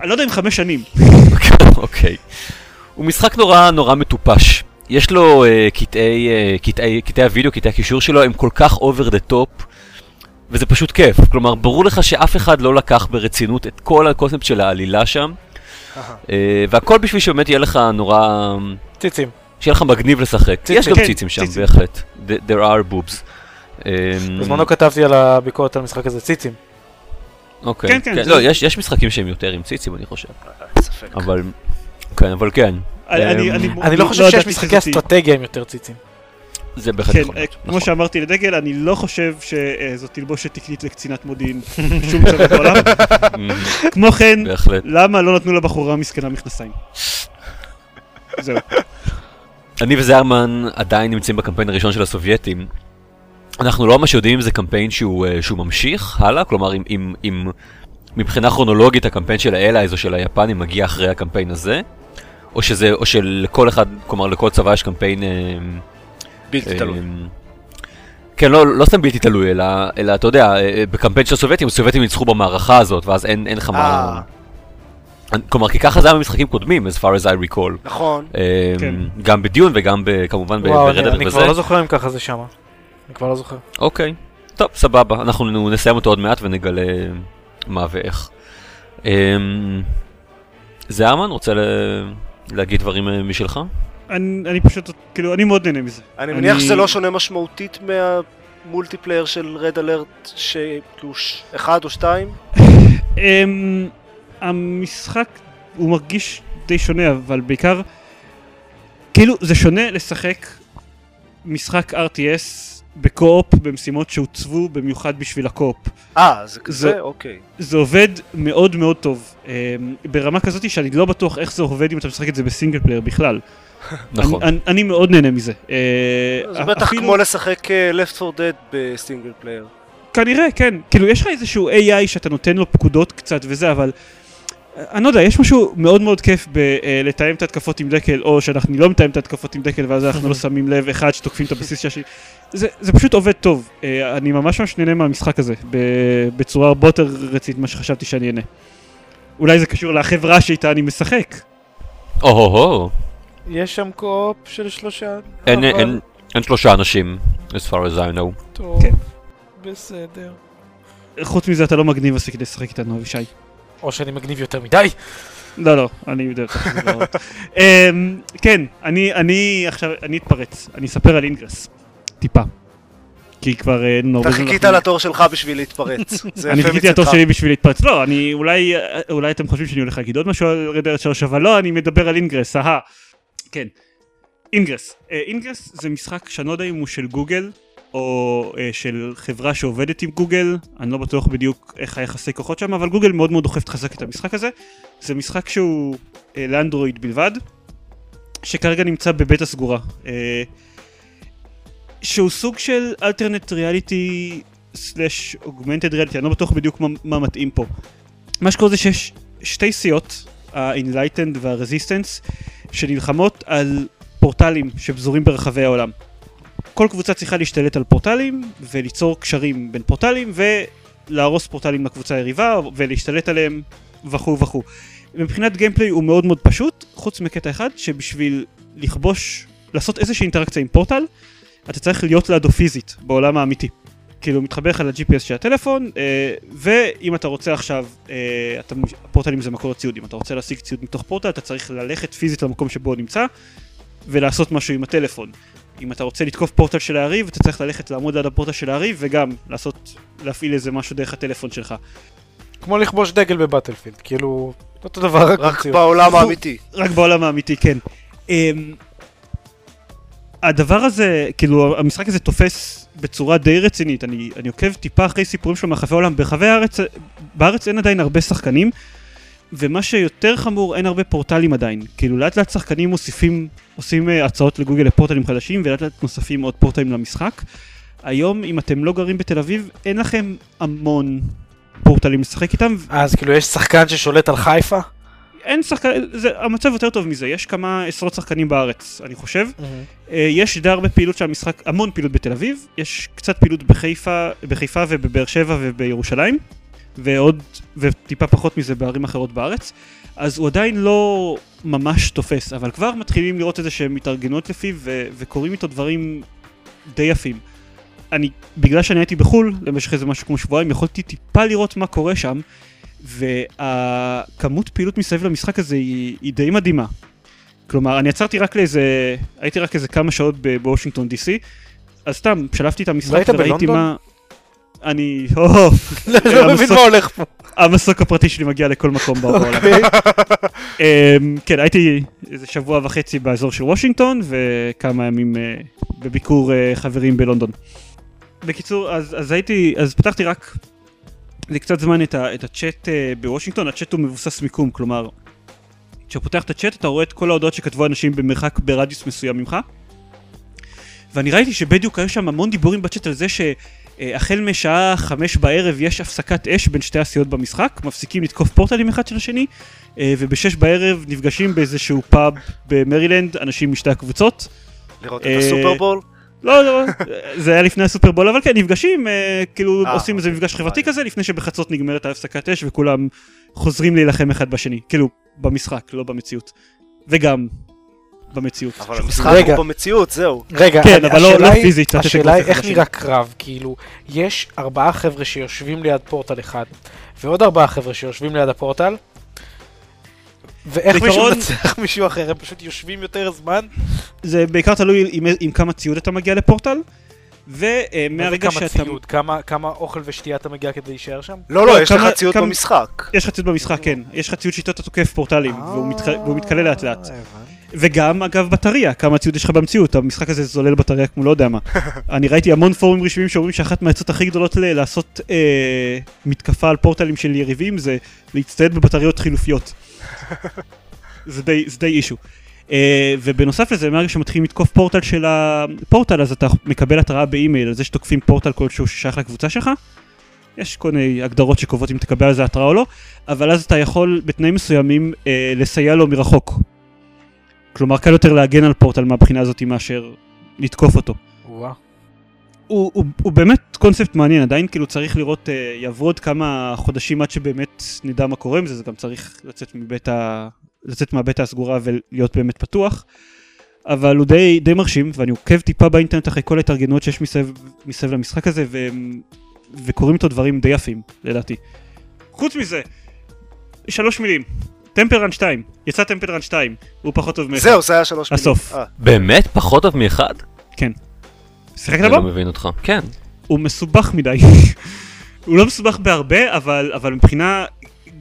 אני לא יודע אם חמש שנים. אוקיי. הוא משחק נורא נורא מטופש. יש לו אה, קטעי, אה, קטעי, הוידאו, הקישור שלו, הם כל כך over the top, וזה פשוט כיף. כלומר, ברור לך שאף אחד לא לקח ברצינות את כל הקונספט של העלילה שם, אה, והכל בשביל שבאמת יהיה לך נורא... ציצים. שיהיה לך מגניב לשחק. יש גם כן, ציצים שם. בהחלט. There are boobs. אמ, בזמנו כתבתי על הביקורת על המשחק הזה ציצים. אוקיי. כן, כן, כן, לא, יש יש משחקים שהם יותר עם ציצים, אני חושב. אין ספק. אבל... כן, אבל כן. אני- אני- אמ, אני אני לא חושב שיש משחקי אסטרטגיה עם יותר ציצים. זה בהחלט כן, יכול אה, להיות. כמו נכון. שאמרתי לדגל, אני לא חושב שזאת תלבושת תקנית לקצינת מודיעין בשום צד בעולם. כמו כן. למה לא נתנו לבחורה מסכנה מכנסיים? זהו. אני וזרמן עדיין נמצאים בקמפיין הראשון של הסובייטים. אנחנו לא ממש יודעים אם זה קמפיין שהוא, אה, שהוא ממשיך הלאה, כלומר אם, אם, אם מבחינה כרונולוגית הקמפיין של האלייז או של היפנים מגיע אחרי הקמפיין הזה, או שזה, או שלכל אחד, כלומר לכל צבא יש קמפיין... אה, בלתי תלוי. אמ, כן, לא, לא סתם בלתי תלוי, אלא, אלא אתה יודע, אה, בקמפיין של הסובייטים, הסובייטים ניצחו במערכה הזאת, ואז אין, אין לך מה... אה. כלומר, כי ככה זה היה במשחקים קודמים, as far as I recall. נכון. כן. גם בדיון וגם ב, כמובן ב- וואו, אני- וזה. כבר לא זוכר אם ככה זה שמה. אני כבר לא זוכר. אוקיי, טוב, סבבה, אנחנו נסיים אותו עוד מעט ונגלה מה ואיך. אמ, זהרמן, רוצה ל... להגיד דברים אה, משלך? אני אני פשוט, כאילו, אני מאוד נהנה מזה. אני מניח שזה לא שונה משמעותית מהמולטיפלייר של רד אלרט, שכאילו אחד או שתיים? אמ, המשחק הוא מרגיש די שונה, אבל בעיקר, כאילו זה שונה לשחק משחק RTS ב co-op במשימות שהוצבו במיוחד בשביל ה co-op. אה, זה כזה? זה- אוקיי. זה עובד מאוד מאוד טוב, אמ, ברמה כזאת שאני לא בטוח איך זה עובד אם אתה משחק את זה ב single player בכלל. נכון. אני, אני, אני מאוד נהנה מזה. אה, זה בטח כמו לשחק אה, Left 4 Dead ב single player. כנראה, כן. כאילו, יש לך איזשהו AI שאתה נותן לו פקודות קצת וזה, אבל... אה, אני לא יודע, יש משהו מאוד מאוד כיף בלתאם את ההתקפות עם דקל, או שאנחנו לא מתאם את ההתקפות עם דקל, ואז אנחנו לא שמים לב אחד שתוקפים את הבסיס של השני. זה, זה פשוט עובד טוב. אה, אני ממש ממש נהנה מהמשחק הזה, ב- בצורה הרבה יותר רצינית ממה שחשבתי שאני אהנה. אולי זה קשור לחברה שאיתה אני משחק. או-הו-הו, יש שם קו-אופ של שלושה, אין- אבל אין- אין שלושה אנשים, as far as I know. טוב, כן. בסדר. חוץ מזה אתה לא מגניב מספיק כדי לשחק איתנו, אבישי. או שאני מגניב יותר מדי. לא, לא, אני יודע. אמ, כן, אני, אני עכשיו, אני אתפרץ, אני אספר על אינגרס, טיפה. כי כבר אין הרבה אתה חיכית לתור שלך בשביל להתפרץ. אני חיכיתי לתור. שלי בשביל להתפרץ. לא, אני אולי, אה, אולי אתם חושבים שאני הולך להגיד עוד משהו על רדרת 3, אבל לא, אני מדבר על Ingress, אהה. כן. Ingress. אה, Ingress זה משחק שאני לא יודע אם הוא של גוגל, או אה, של חברה שעובדת עם גוגל, אני לא בטוח בדיוק איך היחסי כוחות שם, אבל גוגל מאוד מאוד דוחפת חזק את המשחק הזה. זה משחק שהוא אה, לאנדרואיד בלבד, שכרגע נמצא בבטא סגורה. אה, שהוא סוג של alternate reality סלאש אוגמנטד ריאליטי, אני לא בטוח בדיוק מה, מה מתאים פה. מה שקורה זה שיש שתי סיעות, ה-Enlightened וה-Resistance, שנלחמות על פורטלים שפזורים ברחבי העולם. כל קבוצה צריכה להשתלט על פורטלים וליצור קשרים בין פורטלים ולהרוס פורטלים לקבוצה היריבה ולהשתלט עליהם וכו' וכו'. מבחינת גיימפליי הוא מאוד מאוד פשוט, חוץ מקטע אחד שבשביל לכבוש, לעשות איזושהי אינטראקציה עם פורטל, אתה צריך להיות לידו פיזית בעולם האמיתי. כאילו מתחבר לך ל-GPS של הטלפון, אה, ואם אתה רוצה עכשיו, אה, אתה, פורטלים זה מקור הציוד, אם אתה רוצה להשיג ציוד מתוך פורטל, אתה צריך ללכת פיזית למקום שבו הוא נמצא, ולעשות משהו עם הטלפון. אם אתה רוצה לתקוף פורטל של היריב, אתה צריך ללכת לעמוד ליד הפורטל של היריב, וגם לעשות, להפעיל איזה משהו דרך הטלפון שלך. כמו לכבוש דגל בבטלפילד, כאילו, אותו דבר רק רק. בעולם האמיתי. רק בעולם האמיתי, כן. אמ, הדבר הזה, כאילו, המשחק הזה תופס בצורה די רצינית. אני, אני עוקב טיפה אחרי סיפורים שלו מרחבי העולם. ברחבי הארץ, בארץ אין עדיין הרבה שחקנים, ומה שיותר חמור, אין הרבה פורטלים עדיין. כאילו, לאט לאט שחקנים מוסיפים, עושים אה, הצעות לגוגל לפורטלים חדשים, ולאט לאט נוספים עוד פורטלים למשחק. היום, אם אתם לא גרים בתל אביב, אין לכם המון פורטלים לשחק איתם, אז כאילו יש שחקן ששולט על חיפה? אין שחקן, זה, המצב יותר טוב מזה, יש כמה עשרות שחקנים בארץ, אני חושב. אה, יש די הרבה פעילות של המשחק, המון פעילות בתל אביב, יש קצת פעילות בחיפה, בחיפה ובבאר שבע ובירושלים, ועוד, וטיפה פחות מזה בערים אחרות בארץ, אז הוא עדיין לא ממש תופס, אבל כבר מתחילים לראות איזה שהן התארגנות לפיו, ו- וקורים איתו דברים די יפים. אני, בגלל שאני הייתי בחו"ל, למשך איזה משהו כמו שבועיים, יכולתי טיפה לראות מה קורה שם, והכמות פעילות מסביב למשחק הזה היא, היא די מדהימה. כלומר, אני עצרתי רק לאיזה, הייתי רק איזה כמה שעות בוושינגטון די.סי, אז סתם, שלפתי את המשחק וראיתי בלונדון? מה... אני... או, לא מבין מה הולך פה. המסוק הפרטי שלי מגיע לכל מקום בעולם. אוקיי. אמ, כן, הייתי איזה שבוע וחצי באזור של וושינגטון, וכמה ימים אה, בביקור אה, חברים בלונדון. בקיצור, אז, אז הייתי, אז פתחתי רק לקצת זמן את, ה, את הצ'אט אה, בוושינגטון, הצ'אט הוא מבוסס מיקום, כלומר, כשאתה פותח את הצ'אט אתה רואה את כל ההודעות שכתבו אנשים במרחק ברדיוס מסוים ממך. ואני ראיתי שבדיוק היו שם המון דיבורים בצ'אט על זה שהחל משעה חמש בערב יש הפסקת אש בין שתי הסיעות במשחק, מפסיקים לתקוף פורטלים אחד של השני, אה, ובשש בערב נפגשים באיזשהו פאב במרילנד, אנשים משתי הקבוצות. לראות את אה, הסופרבול? לא, לא, זה היה לפני הסופרבול, אבל כן, נפגשים, אה, כאילו אה, עושים איזה אוקיי, מפגש חברתי. כזה, לפני שבחצות נגמרת ההפסקת אש וכולם חוזרים להילחם אחד בשני, כאילו, במשחק, לא במציאות. וגם במציאות. אבל. המשחק רגע. הוא במציאות, זהו. רגע, כן, אבל לא- השאלה לא היא- פיזית, לתת השאלה היא איך. נראה קרב, כאילו, יש ארבעה חבר'ה שיושבים ליד פורטל אחד, ועוד ארבעה חבר'ה שיושבים ליד הפורטל, ואיך מישהו מנצח מישהו אחר, הם פשוט יושבים יותר זמן? זה בעיקר תלוי עם, עם כמה ציוד אתה מגיע לפורטל, ומהרגע כמה שאתה... ציוד, כמה- כמה אוכל ושתייה אתה מגיע כדי להישאר שם? לא, לא, לא, יש כמה- לך ציוד כמה- במשחק. יש לך ציוד במשחק, כן. יש לך ציוד שאיתו אתה תוקף פורטלים, והוא, מתח... והוא מתכלה לאט לאט. וגם, אגב, בטריה, כמה ציוד יש לך במציאות, המשחק הזה זולל בטריה כמו לא יודע מה. אני ראיתי המון פורומים רשמיים שאומרים שאחת מהעצות הכי גדולות ל- לעשות אה, מתקפה על פורטלים של יריבים זה להצטייד בבטריות חילופיות. זה די, זה די אישו. אה, ובנוסף לזה, מהרגע שמתחילים לתקוף פורטל של הפורטל, אז אתה מקבל התראה באימייל על זה שתוקפים פורטל כלשהו ששייך לקבוצה שלך. יש כל מיני הגדרות שקובעות אם תקבל על זה התראה או לא, אבל אז אתה יכול בתנאים מסוימים אה, לסייע לו מרחוק. כלומר, קל יותר להגן על פורטל מהבחינה הזאת מאשר לתקוף אותו. וואה. הוא, הוא, הוא באמת קונספט מעניין, עדיין כאילו צריך לראות, אה, יעברו עוד כמה חודשים עד שבאמת נדע מה קורה עם זה, זה גם צריך לצאת, מבית ה, לצאת מהבית הסגורה ולהיות באמת פתוח. אבל הוא די, די מרשים, ואני עוקב טיפה באינטרנט אחרי כל ההתארגנויות שיש מסביב, מסביב למשחק הזה, ו, וקורים איתו דברים די יפים, לדעתי. חוץ מזה, שלוש מילים, טמפלרן 2, יצא טמפלרן 2, הוא פחות טוב מאחד. זהו, זה היה שלוש מילים. הסוף. אה, באמת? פחות טוב מאחד? שיחקת אני בו? לא מבין אותך. כן. הוא מסובך מדי. הוא לא מסובך בהרבה, אבל, אבל מבחינה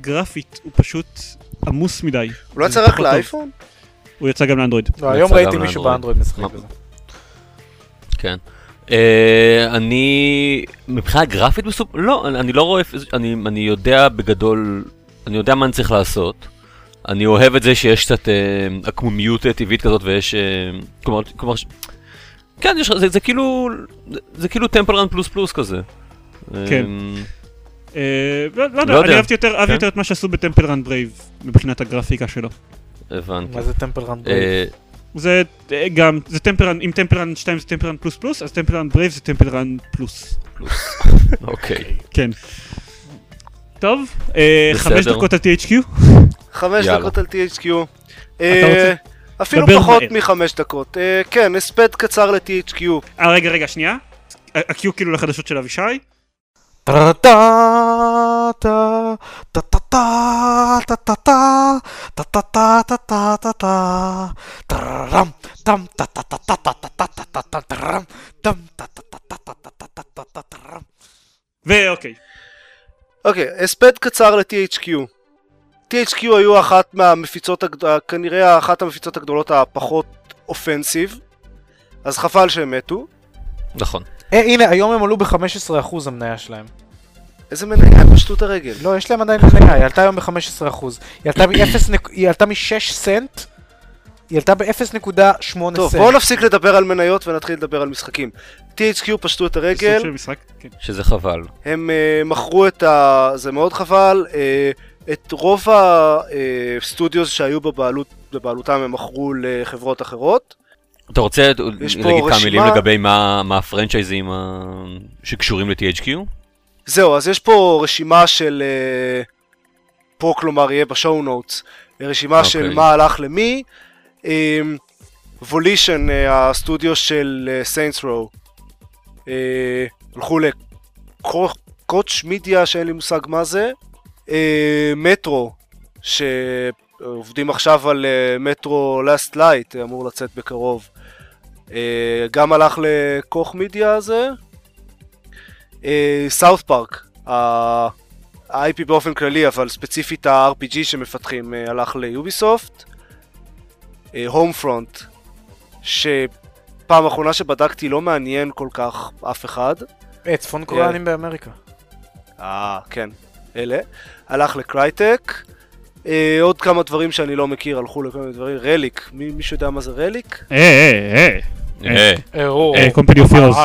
גרפית הוא פשוט עמוס מדי. הוא לא יצא רק. לאייפון? הוא יצא גם לאנדרואיד. לא, היום ראיתי מישהו. באנדרואיד משחק? בזה. כן. אה, אני מבחינה גרפית מסופ... לא, אני- אני לא רואה, אני, אני יודע בגדול, אני יודע מה אני צריך לעשות. אני אוהב את זה שיש קצת אה, עקמומיות טבעית כזאת ויש, אה, כלומר, כן, יש, זה, זה כאילו, זה, כאילו Temple Run פלוס פלוס כזה. כן. אה, אה, לא, לא יודע, לא אני. אהבתי יותר, אהבתי כן. יותר את מה שעשו ב Temple Run Brave מבחינת הגרפיקה שלו. הבנתי. מה זה Temple Run אה, זה גם, זה Temple Run, אם Temple Run 2 זה Temple Run פלוס פלוס, אז Temple Run Brave זה Temple Run פלוס. אוקיי. כן. טוב, חמש. דקות על THQ. חמש יאללה. דקות על THQ. אתה אה, רוצה? אפילו פחות מהר. מחמש דקות. אה, כן, הספד קצר ל-THQ. אה, רגע, רגע, שנייה. ה-Q כאילו לחדשות של אבישי. ואוקיי. אוקיי, הספד קצר ל-THQ. THQ היו אחת מהמפיצות, הגד- כנראה אחת המפיצות הגדולות הפחות אופנסיב, אז חבל שהם מתו. נכון. אה, הנה, היום הם עלו ב-15% המניה שלהם. איזה מניה, הם פשטו את הרגל. לא, יש להם עדיין מניה, היא עלתה היום ב-15%. היא עלתה מ-0, היא עלתה מ-6 סנט, היא עלתה ב-0.8 טוב, סנט. בואו נפסיק לדבר על מניות ונתחיל לדבר על משחקים. THQ פשטו את סוג הרגל, של משחק. כן. שזה חבל. הם אה, מכרו את ה... זה מאוד חבל, אה, את רוב ה studios שהיו בבעלות, בבעלותם הם מכרו לחברות אחרות. אתה רוצה להגיד כמה מילים לגבי מה מה הפרנצ'ייזים ה- שקשורים ל-THQ? זהו, אז יש פה רשימה של... אה, פה כלומר יהיה ב show notes, רשימה אוקיי. של מה הלך למי. Volition, הסטודיו של Saints Row, הלכו ל Koch Media שאין לי מושג מה זה. אה, מטרו, שעובדים עכשיו על אה, Metro Last Light, אמור לצאת בקרוב. אה, גם הלך ל Koch Media הזה. South Park, ה-IP באופן כללי, אבל ספציפית ה-RPG שמפתחים אה, הלך ל Ubisoft. הום פרונט, שפעם אחרונה שבדקתי לא מעניין כל כך אף אחד. אה, צפון קוריאנים באמריקה. אה, כן, אלה. הלך לקרייטק. אה, עוד כמה דברים שאני לא מכיר הלכו לכל מיני דברים. רליק, מי, מישהו יודע מה זה רליק? אה, אה, אה. אה, אה, או- אה, of Heroes.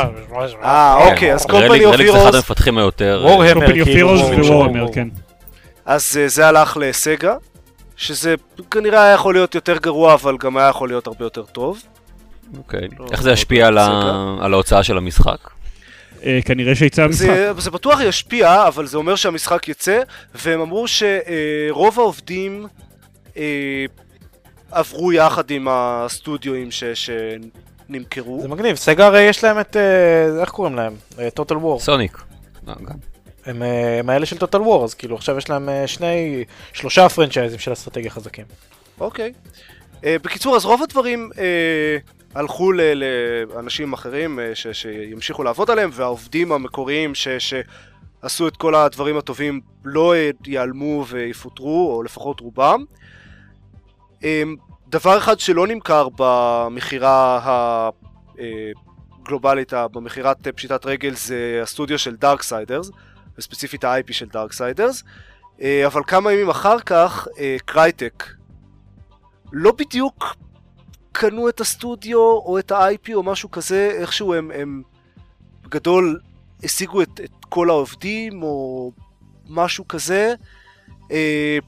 אה, אוקיי, אז רליק- Company of רליק זה אחד המפתחים היותר... וורהמר, ווורהמר, וורהמר. כן. אז אה, זה הלך לסגה, שזה כנראה היה יכול להיות יותר גרוע, אבל גם היה יכול להיות הרבה יותר טוב. אוקיי. לא, איך זה לא ישפיע בסדר. על ההוצאה של המשחק? אה, כנראה שיצא המשחק. זה, זה בטוח ישפיע, אבל זה אומר שהמשחק יצא, והם אמרו שרוב העובדים אה, עברו יחד עם הסטודיואים ש, שנמכרו. זה מגניב, סגה הרי יש להם את, אה, איך קוראים להם? טוטל וור. סוניק. גם. הם הם האלה של טוטל וור, אז כאילו עכשיו יש להם שני, שלושה פרנצ'ייזים של אסטרטגיה חזקים. אוקיי. אה, בקיצור, אז רוב הדברים אה, הלכו לאנשים אחרים אה, ש, שימשיכו לעבוד עליהם, והעובדים המקוריים ש, שעשו את כל הדברים הטובים לא אה, ייעלמו ויפוטרו, או לפחות רובם. אה, דבר אחד שלא נמכר במכירה הגלובלית, במכירת פשיטת רגל, זה הסטודיו של Darksiders, וספציפית ה-IP של Darksiders. אבל כמה ימים אחר כך, Crytek, לא בדיוק קנו את הסטודיו או את ה-IP או משהו כזה, איכשהו הם, הם בגדול השיגו את, את כל העובדים או משהו כזה. אה,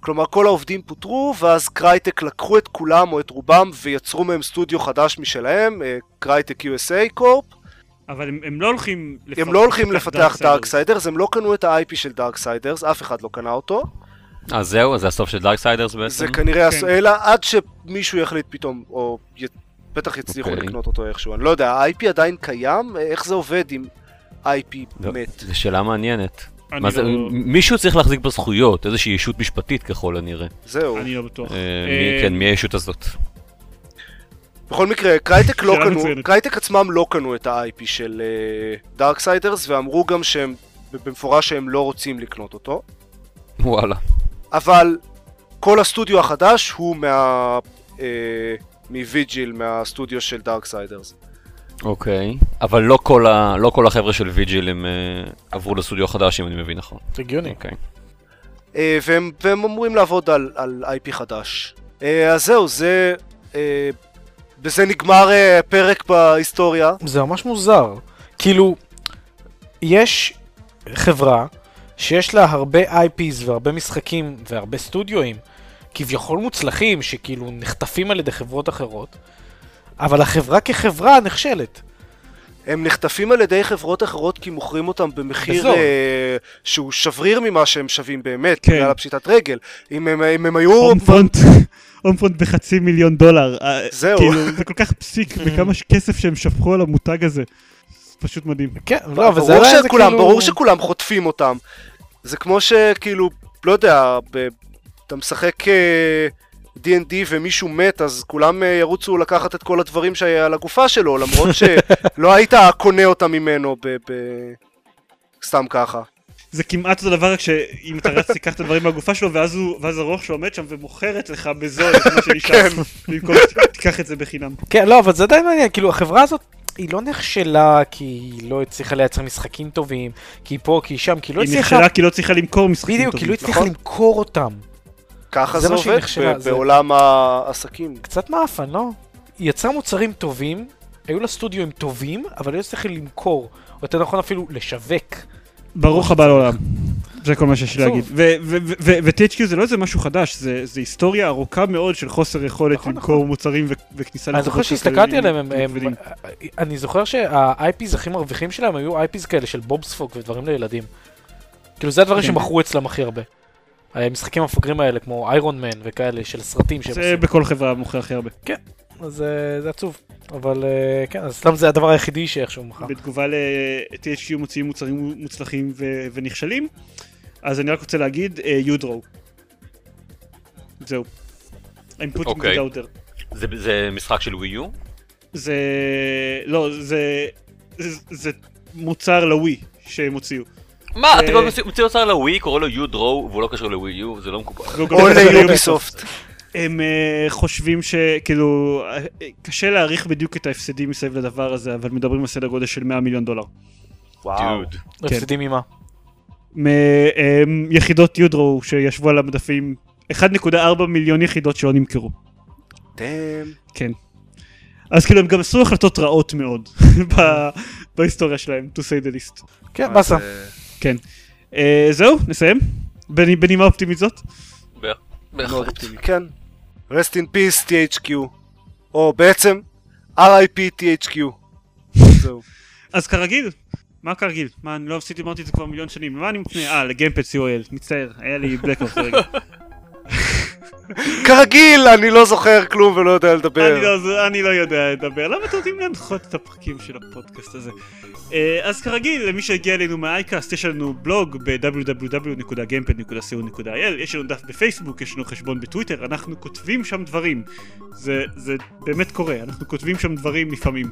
כלומר כל העובדים פוטרו ואז Crytek לקחו את כולם או את רובם ויצרו מהם סטודיו חדש משלהם, אה, Crytek USA Corp. אבל הם- הם לא הולכים הם לא הולכים לפתח. Darksiders, הם לא קנו את ה-IP של Darksiders, אף אחד לא קנה אותו. אז זהו, זה הסוף של Darksiders בעצם? זה כנראה, כן. כן. אלא עד שמישהו יחליט פתאום, או י... בטח יצליחו אוקיי. לקנות אותו איכשהו, אני לא יודע, ה-IP עדיין קיים? איך זה עובד אם IP לא, מת? זו שאלה מעניינת. מה זה, לא- מישהו צריך להחזיק בזכויות, איזושהי ישות משפטית ככל הנראה. זהו. אני לא בטוח. אה, אה, מי- כן, מי הישות הזאת? בכל מקרה, Crytek לא קנו. Crytek עצמם לא קנו את ה-IP של Darksiders, ואמרו גם שהם, במפורש שהם לא רוצים לקנות אותו, וואלה. אבל כל הסטודיו החדש הוא מה... אה, מ Vigil, מהסטודיו של Darksiders. אוקיי. אבל לא כל ה- לא כל החבר'ה של Vigil הם אה, עברו לסטודיו החדש, אם אני מבין נכון. הגיוני. אוקיי. אה, והם, והם אמורים לעבוד על, על IP חדש. אה, אז זהו, זה... אה, בזה נגמר אה, פרק בהיסטוריה. זה ממש מוזר. כאילו, יש חברה שיש לה הרבה IPs והרבה משחקים והרבה סטודיואים כביכול מוצלחים, שכאילו נחטפים על ידי חברות אחרות, אבל החברה כחברה נכשלת. הם נחטפים על ידי חברות אחרות כי מוכרים אותם במחיר. אה, שהוא שבריר ממה שהם שווים באמת, כן. בגלל הפשיטת רגל. אם הם, אם הם היו... הום פרונט, הום פרונט בחצי מיליון דולר. אה, זהו. כאילו, זה כל כך פסיק בכמה כסף שהם שפכו על המותג הזה. זה פשוט מדהים. כן, לא, אבל זה ברור עדיין זה שכולם, כאילו... ברור שכולם חוטפים אותם. זה כמו שכאילו, לא יודע, ב, אתה משחק אה, D&D ומישהו מת, אז כולם אה, ירוצו לקחת את כל הדברים שהיה על הגופה שלו, למרות שלא היית קונה אותם ממנו ב, ב... סתם ככה. זה כמעט אותו דבר רק שאם אתה רץ תיקח את הדברים מהגופה שלו ואז הוא- ואז הרוח שלו עומד שם ומוכרת לך בזול את מה שנשאר. במקום שתיקח את זה בחינם. כן, לא, אבל זה עדיין מעניין, כאילו החברה הזאת, היא לא נכשלה כי היא לא הצליחה לייצר משחקים טובים, כי היא פה, כי היא שם, כי היא לא היא הצליחה... נכשלה כי לא צריכה למכור משחקים בדיוק, כי טובים. לא הצליחה נכון. למכור אותם. ככה זה זה עובד נכשלה, ב- זה- בעולם העסקים. קצת מאפן, לא? היא יצרה מוצרים טובים, היו לה סטודיואים טובים, אבל לא הצליחה למכור, או יותר נכון אפילו לשווק. ברוך הבא לעולם. זה כל מה שיש לי. להגיד. ו-THQ זה לא איזה משהו חדש, זה זה היסטוריה ארוכה מאוד של חוסר יכולת נכון, למכור נכון. מוצרים ו- וכניסה אני זוכר שהסתכלתי עליהם, הם- הם- כבדים. אני זוכר שה-IPs הכי מרוויחים שלהם היו IPs כאלה של בובספוג ודברים לילדים. כאילו זה הדברים כן. שמכרו אצלם הכי הרבה. המשחקים המפגרים האלה, כמו איירון מן וכאלה, של סרטים שהם זה עושים. בכל חברה מוכר הכי הרבה. אז אה, זה עצוב. אבל אה, כן, אז סתם זה הדבר היחידי שאיכשהו מכר. בתגובה ל-THQ מוציאים מוצרים מוצלחים ו- ונכשלים, אז אני רק רוצה להגיד, אה, יודרו. זהו. I'm putting אוקיי. it out there. זה- זה משחק של ווי יו? זה... לא, זה... זה, זה מוצר לווי שהם הוציאו. מה, אתה כבר מוציא- מוציא אוצר לווי, קורא לו יו דרו, והוא לא קשור לווי יו, זה לא מקובל. גם או ליוביסופט. הם uh, חושבים שכאילו אה, קשה להעריך בדיוק את ההפסדים מסביב לדבר הזה אבל מדברים על סדר גודל של 100 מיליון דולר. וואו. הפסדים ממה? מיחידות יודרו שישבו על המדפים 1.4 מיליון יחידות שלא נמכרו. דאם. כן. אז כאילו הם גם עשו החלטות רעות מאוד ב- בהיסטוריה שלהם, to say the least. כן, באסה. אה, כן. אה, זהו, נסיים? בני- בנימה אופטימית זאת? בהחלט. כן. rest in peace THQ. או בעצם RIP THQ. זהו. אז כרגיל, מה כרגיל? מה, אני לא עשיתי, אמרתי את זה כבר מיליון שנים. מה אני מפנה? אה, לגיימפד co.il, מצטער, היה לי בלקאופ רגע. כרגיל, אני לא זוכר כלום ולא יודע לדבר. אני לא- אני לא יודע לדבר, למה אתם רוצים להנחות את הפרקים של הפודקאסט הזה? אה, אז כרגיל, למי שהגיע אלינו מהאייקאסט, יש לנו בלוג ב-www.gamepad.co.il, יש לנו דף בפייסבוק, יש לנו חשבון בטוויטר, אנחנו כותבים שם דברים. זה, זה באמת קורה, אנחנו כותבים שם דברים לפעמים.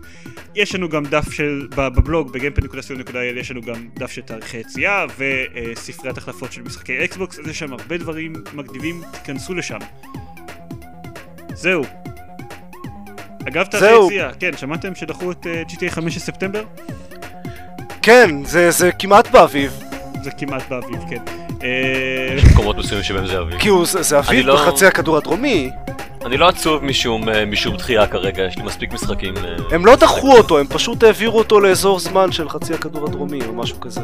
יש לנו גם דף של, בבלוג, ב-gamepad.co.il, יש לנו גם דף של תאריכי יציאה וספריית החלפות של משחקי אקסבוקס, אז יש שם הרבה דברים מגניבים, תיכנסו לשם. זהו. אגב, זהו. יציאה, כן, שמעתם שדחו את אה, GTA 5 בספטמבר? כן, זה זה כמעט באביב. זה כמעט באביב, כן. אה, יש מקומות מסוימים שבהם זה אביב. כי הוא- זה זה אביב לא- בחצי הכדור הדרומי. אני לא עצוב משום אה, משום דחייה כרגע, יש לי מספיק משחקים. הם לא דחו אותו, הם פשוט העבירו אותו לאזור זמן של חצי הכדור הדרומי או משהו כזה.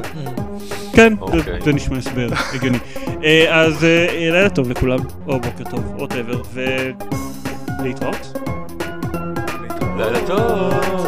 כן, זה- אוקיי. זה נשמע הסבר הגיוני. אה, אז אה, לילה טוב לכולם, או בוקר טוב, או טבר, ולהתראות. לילה טוב.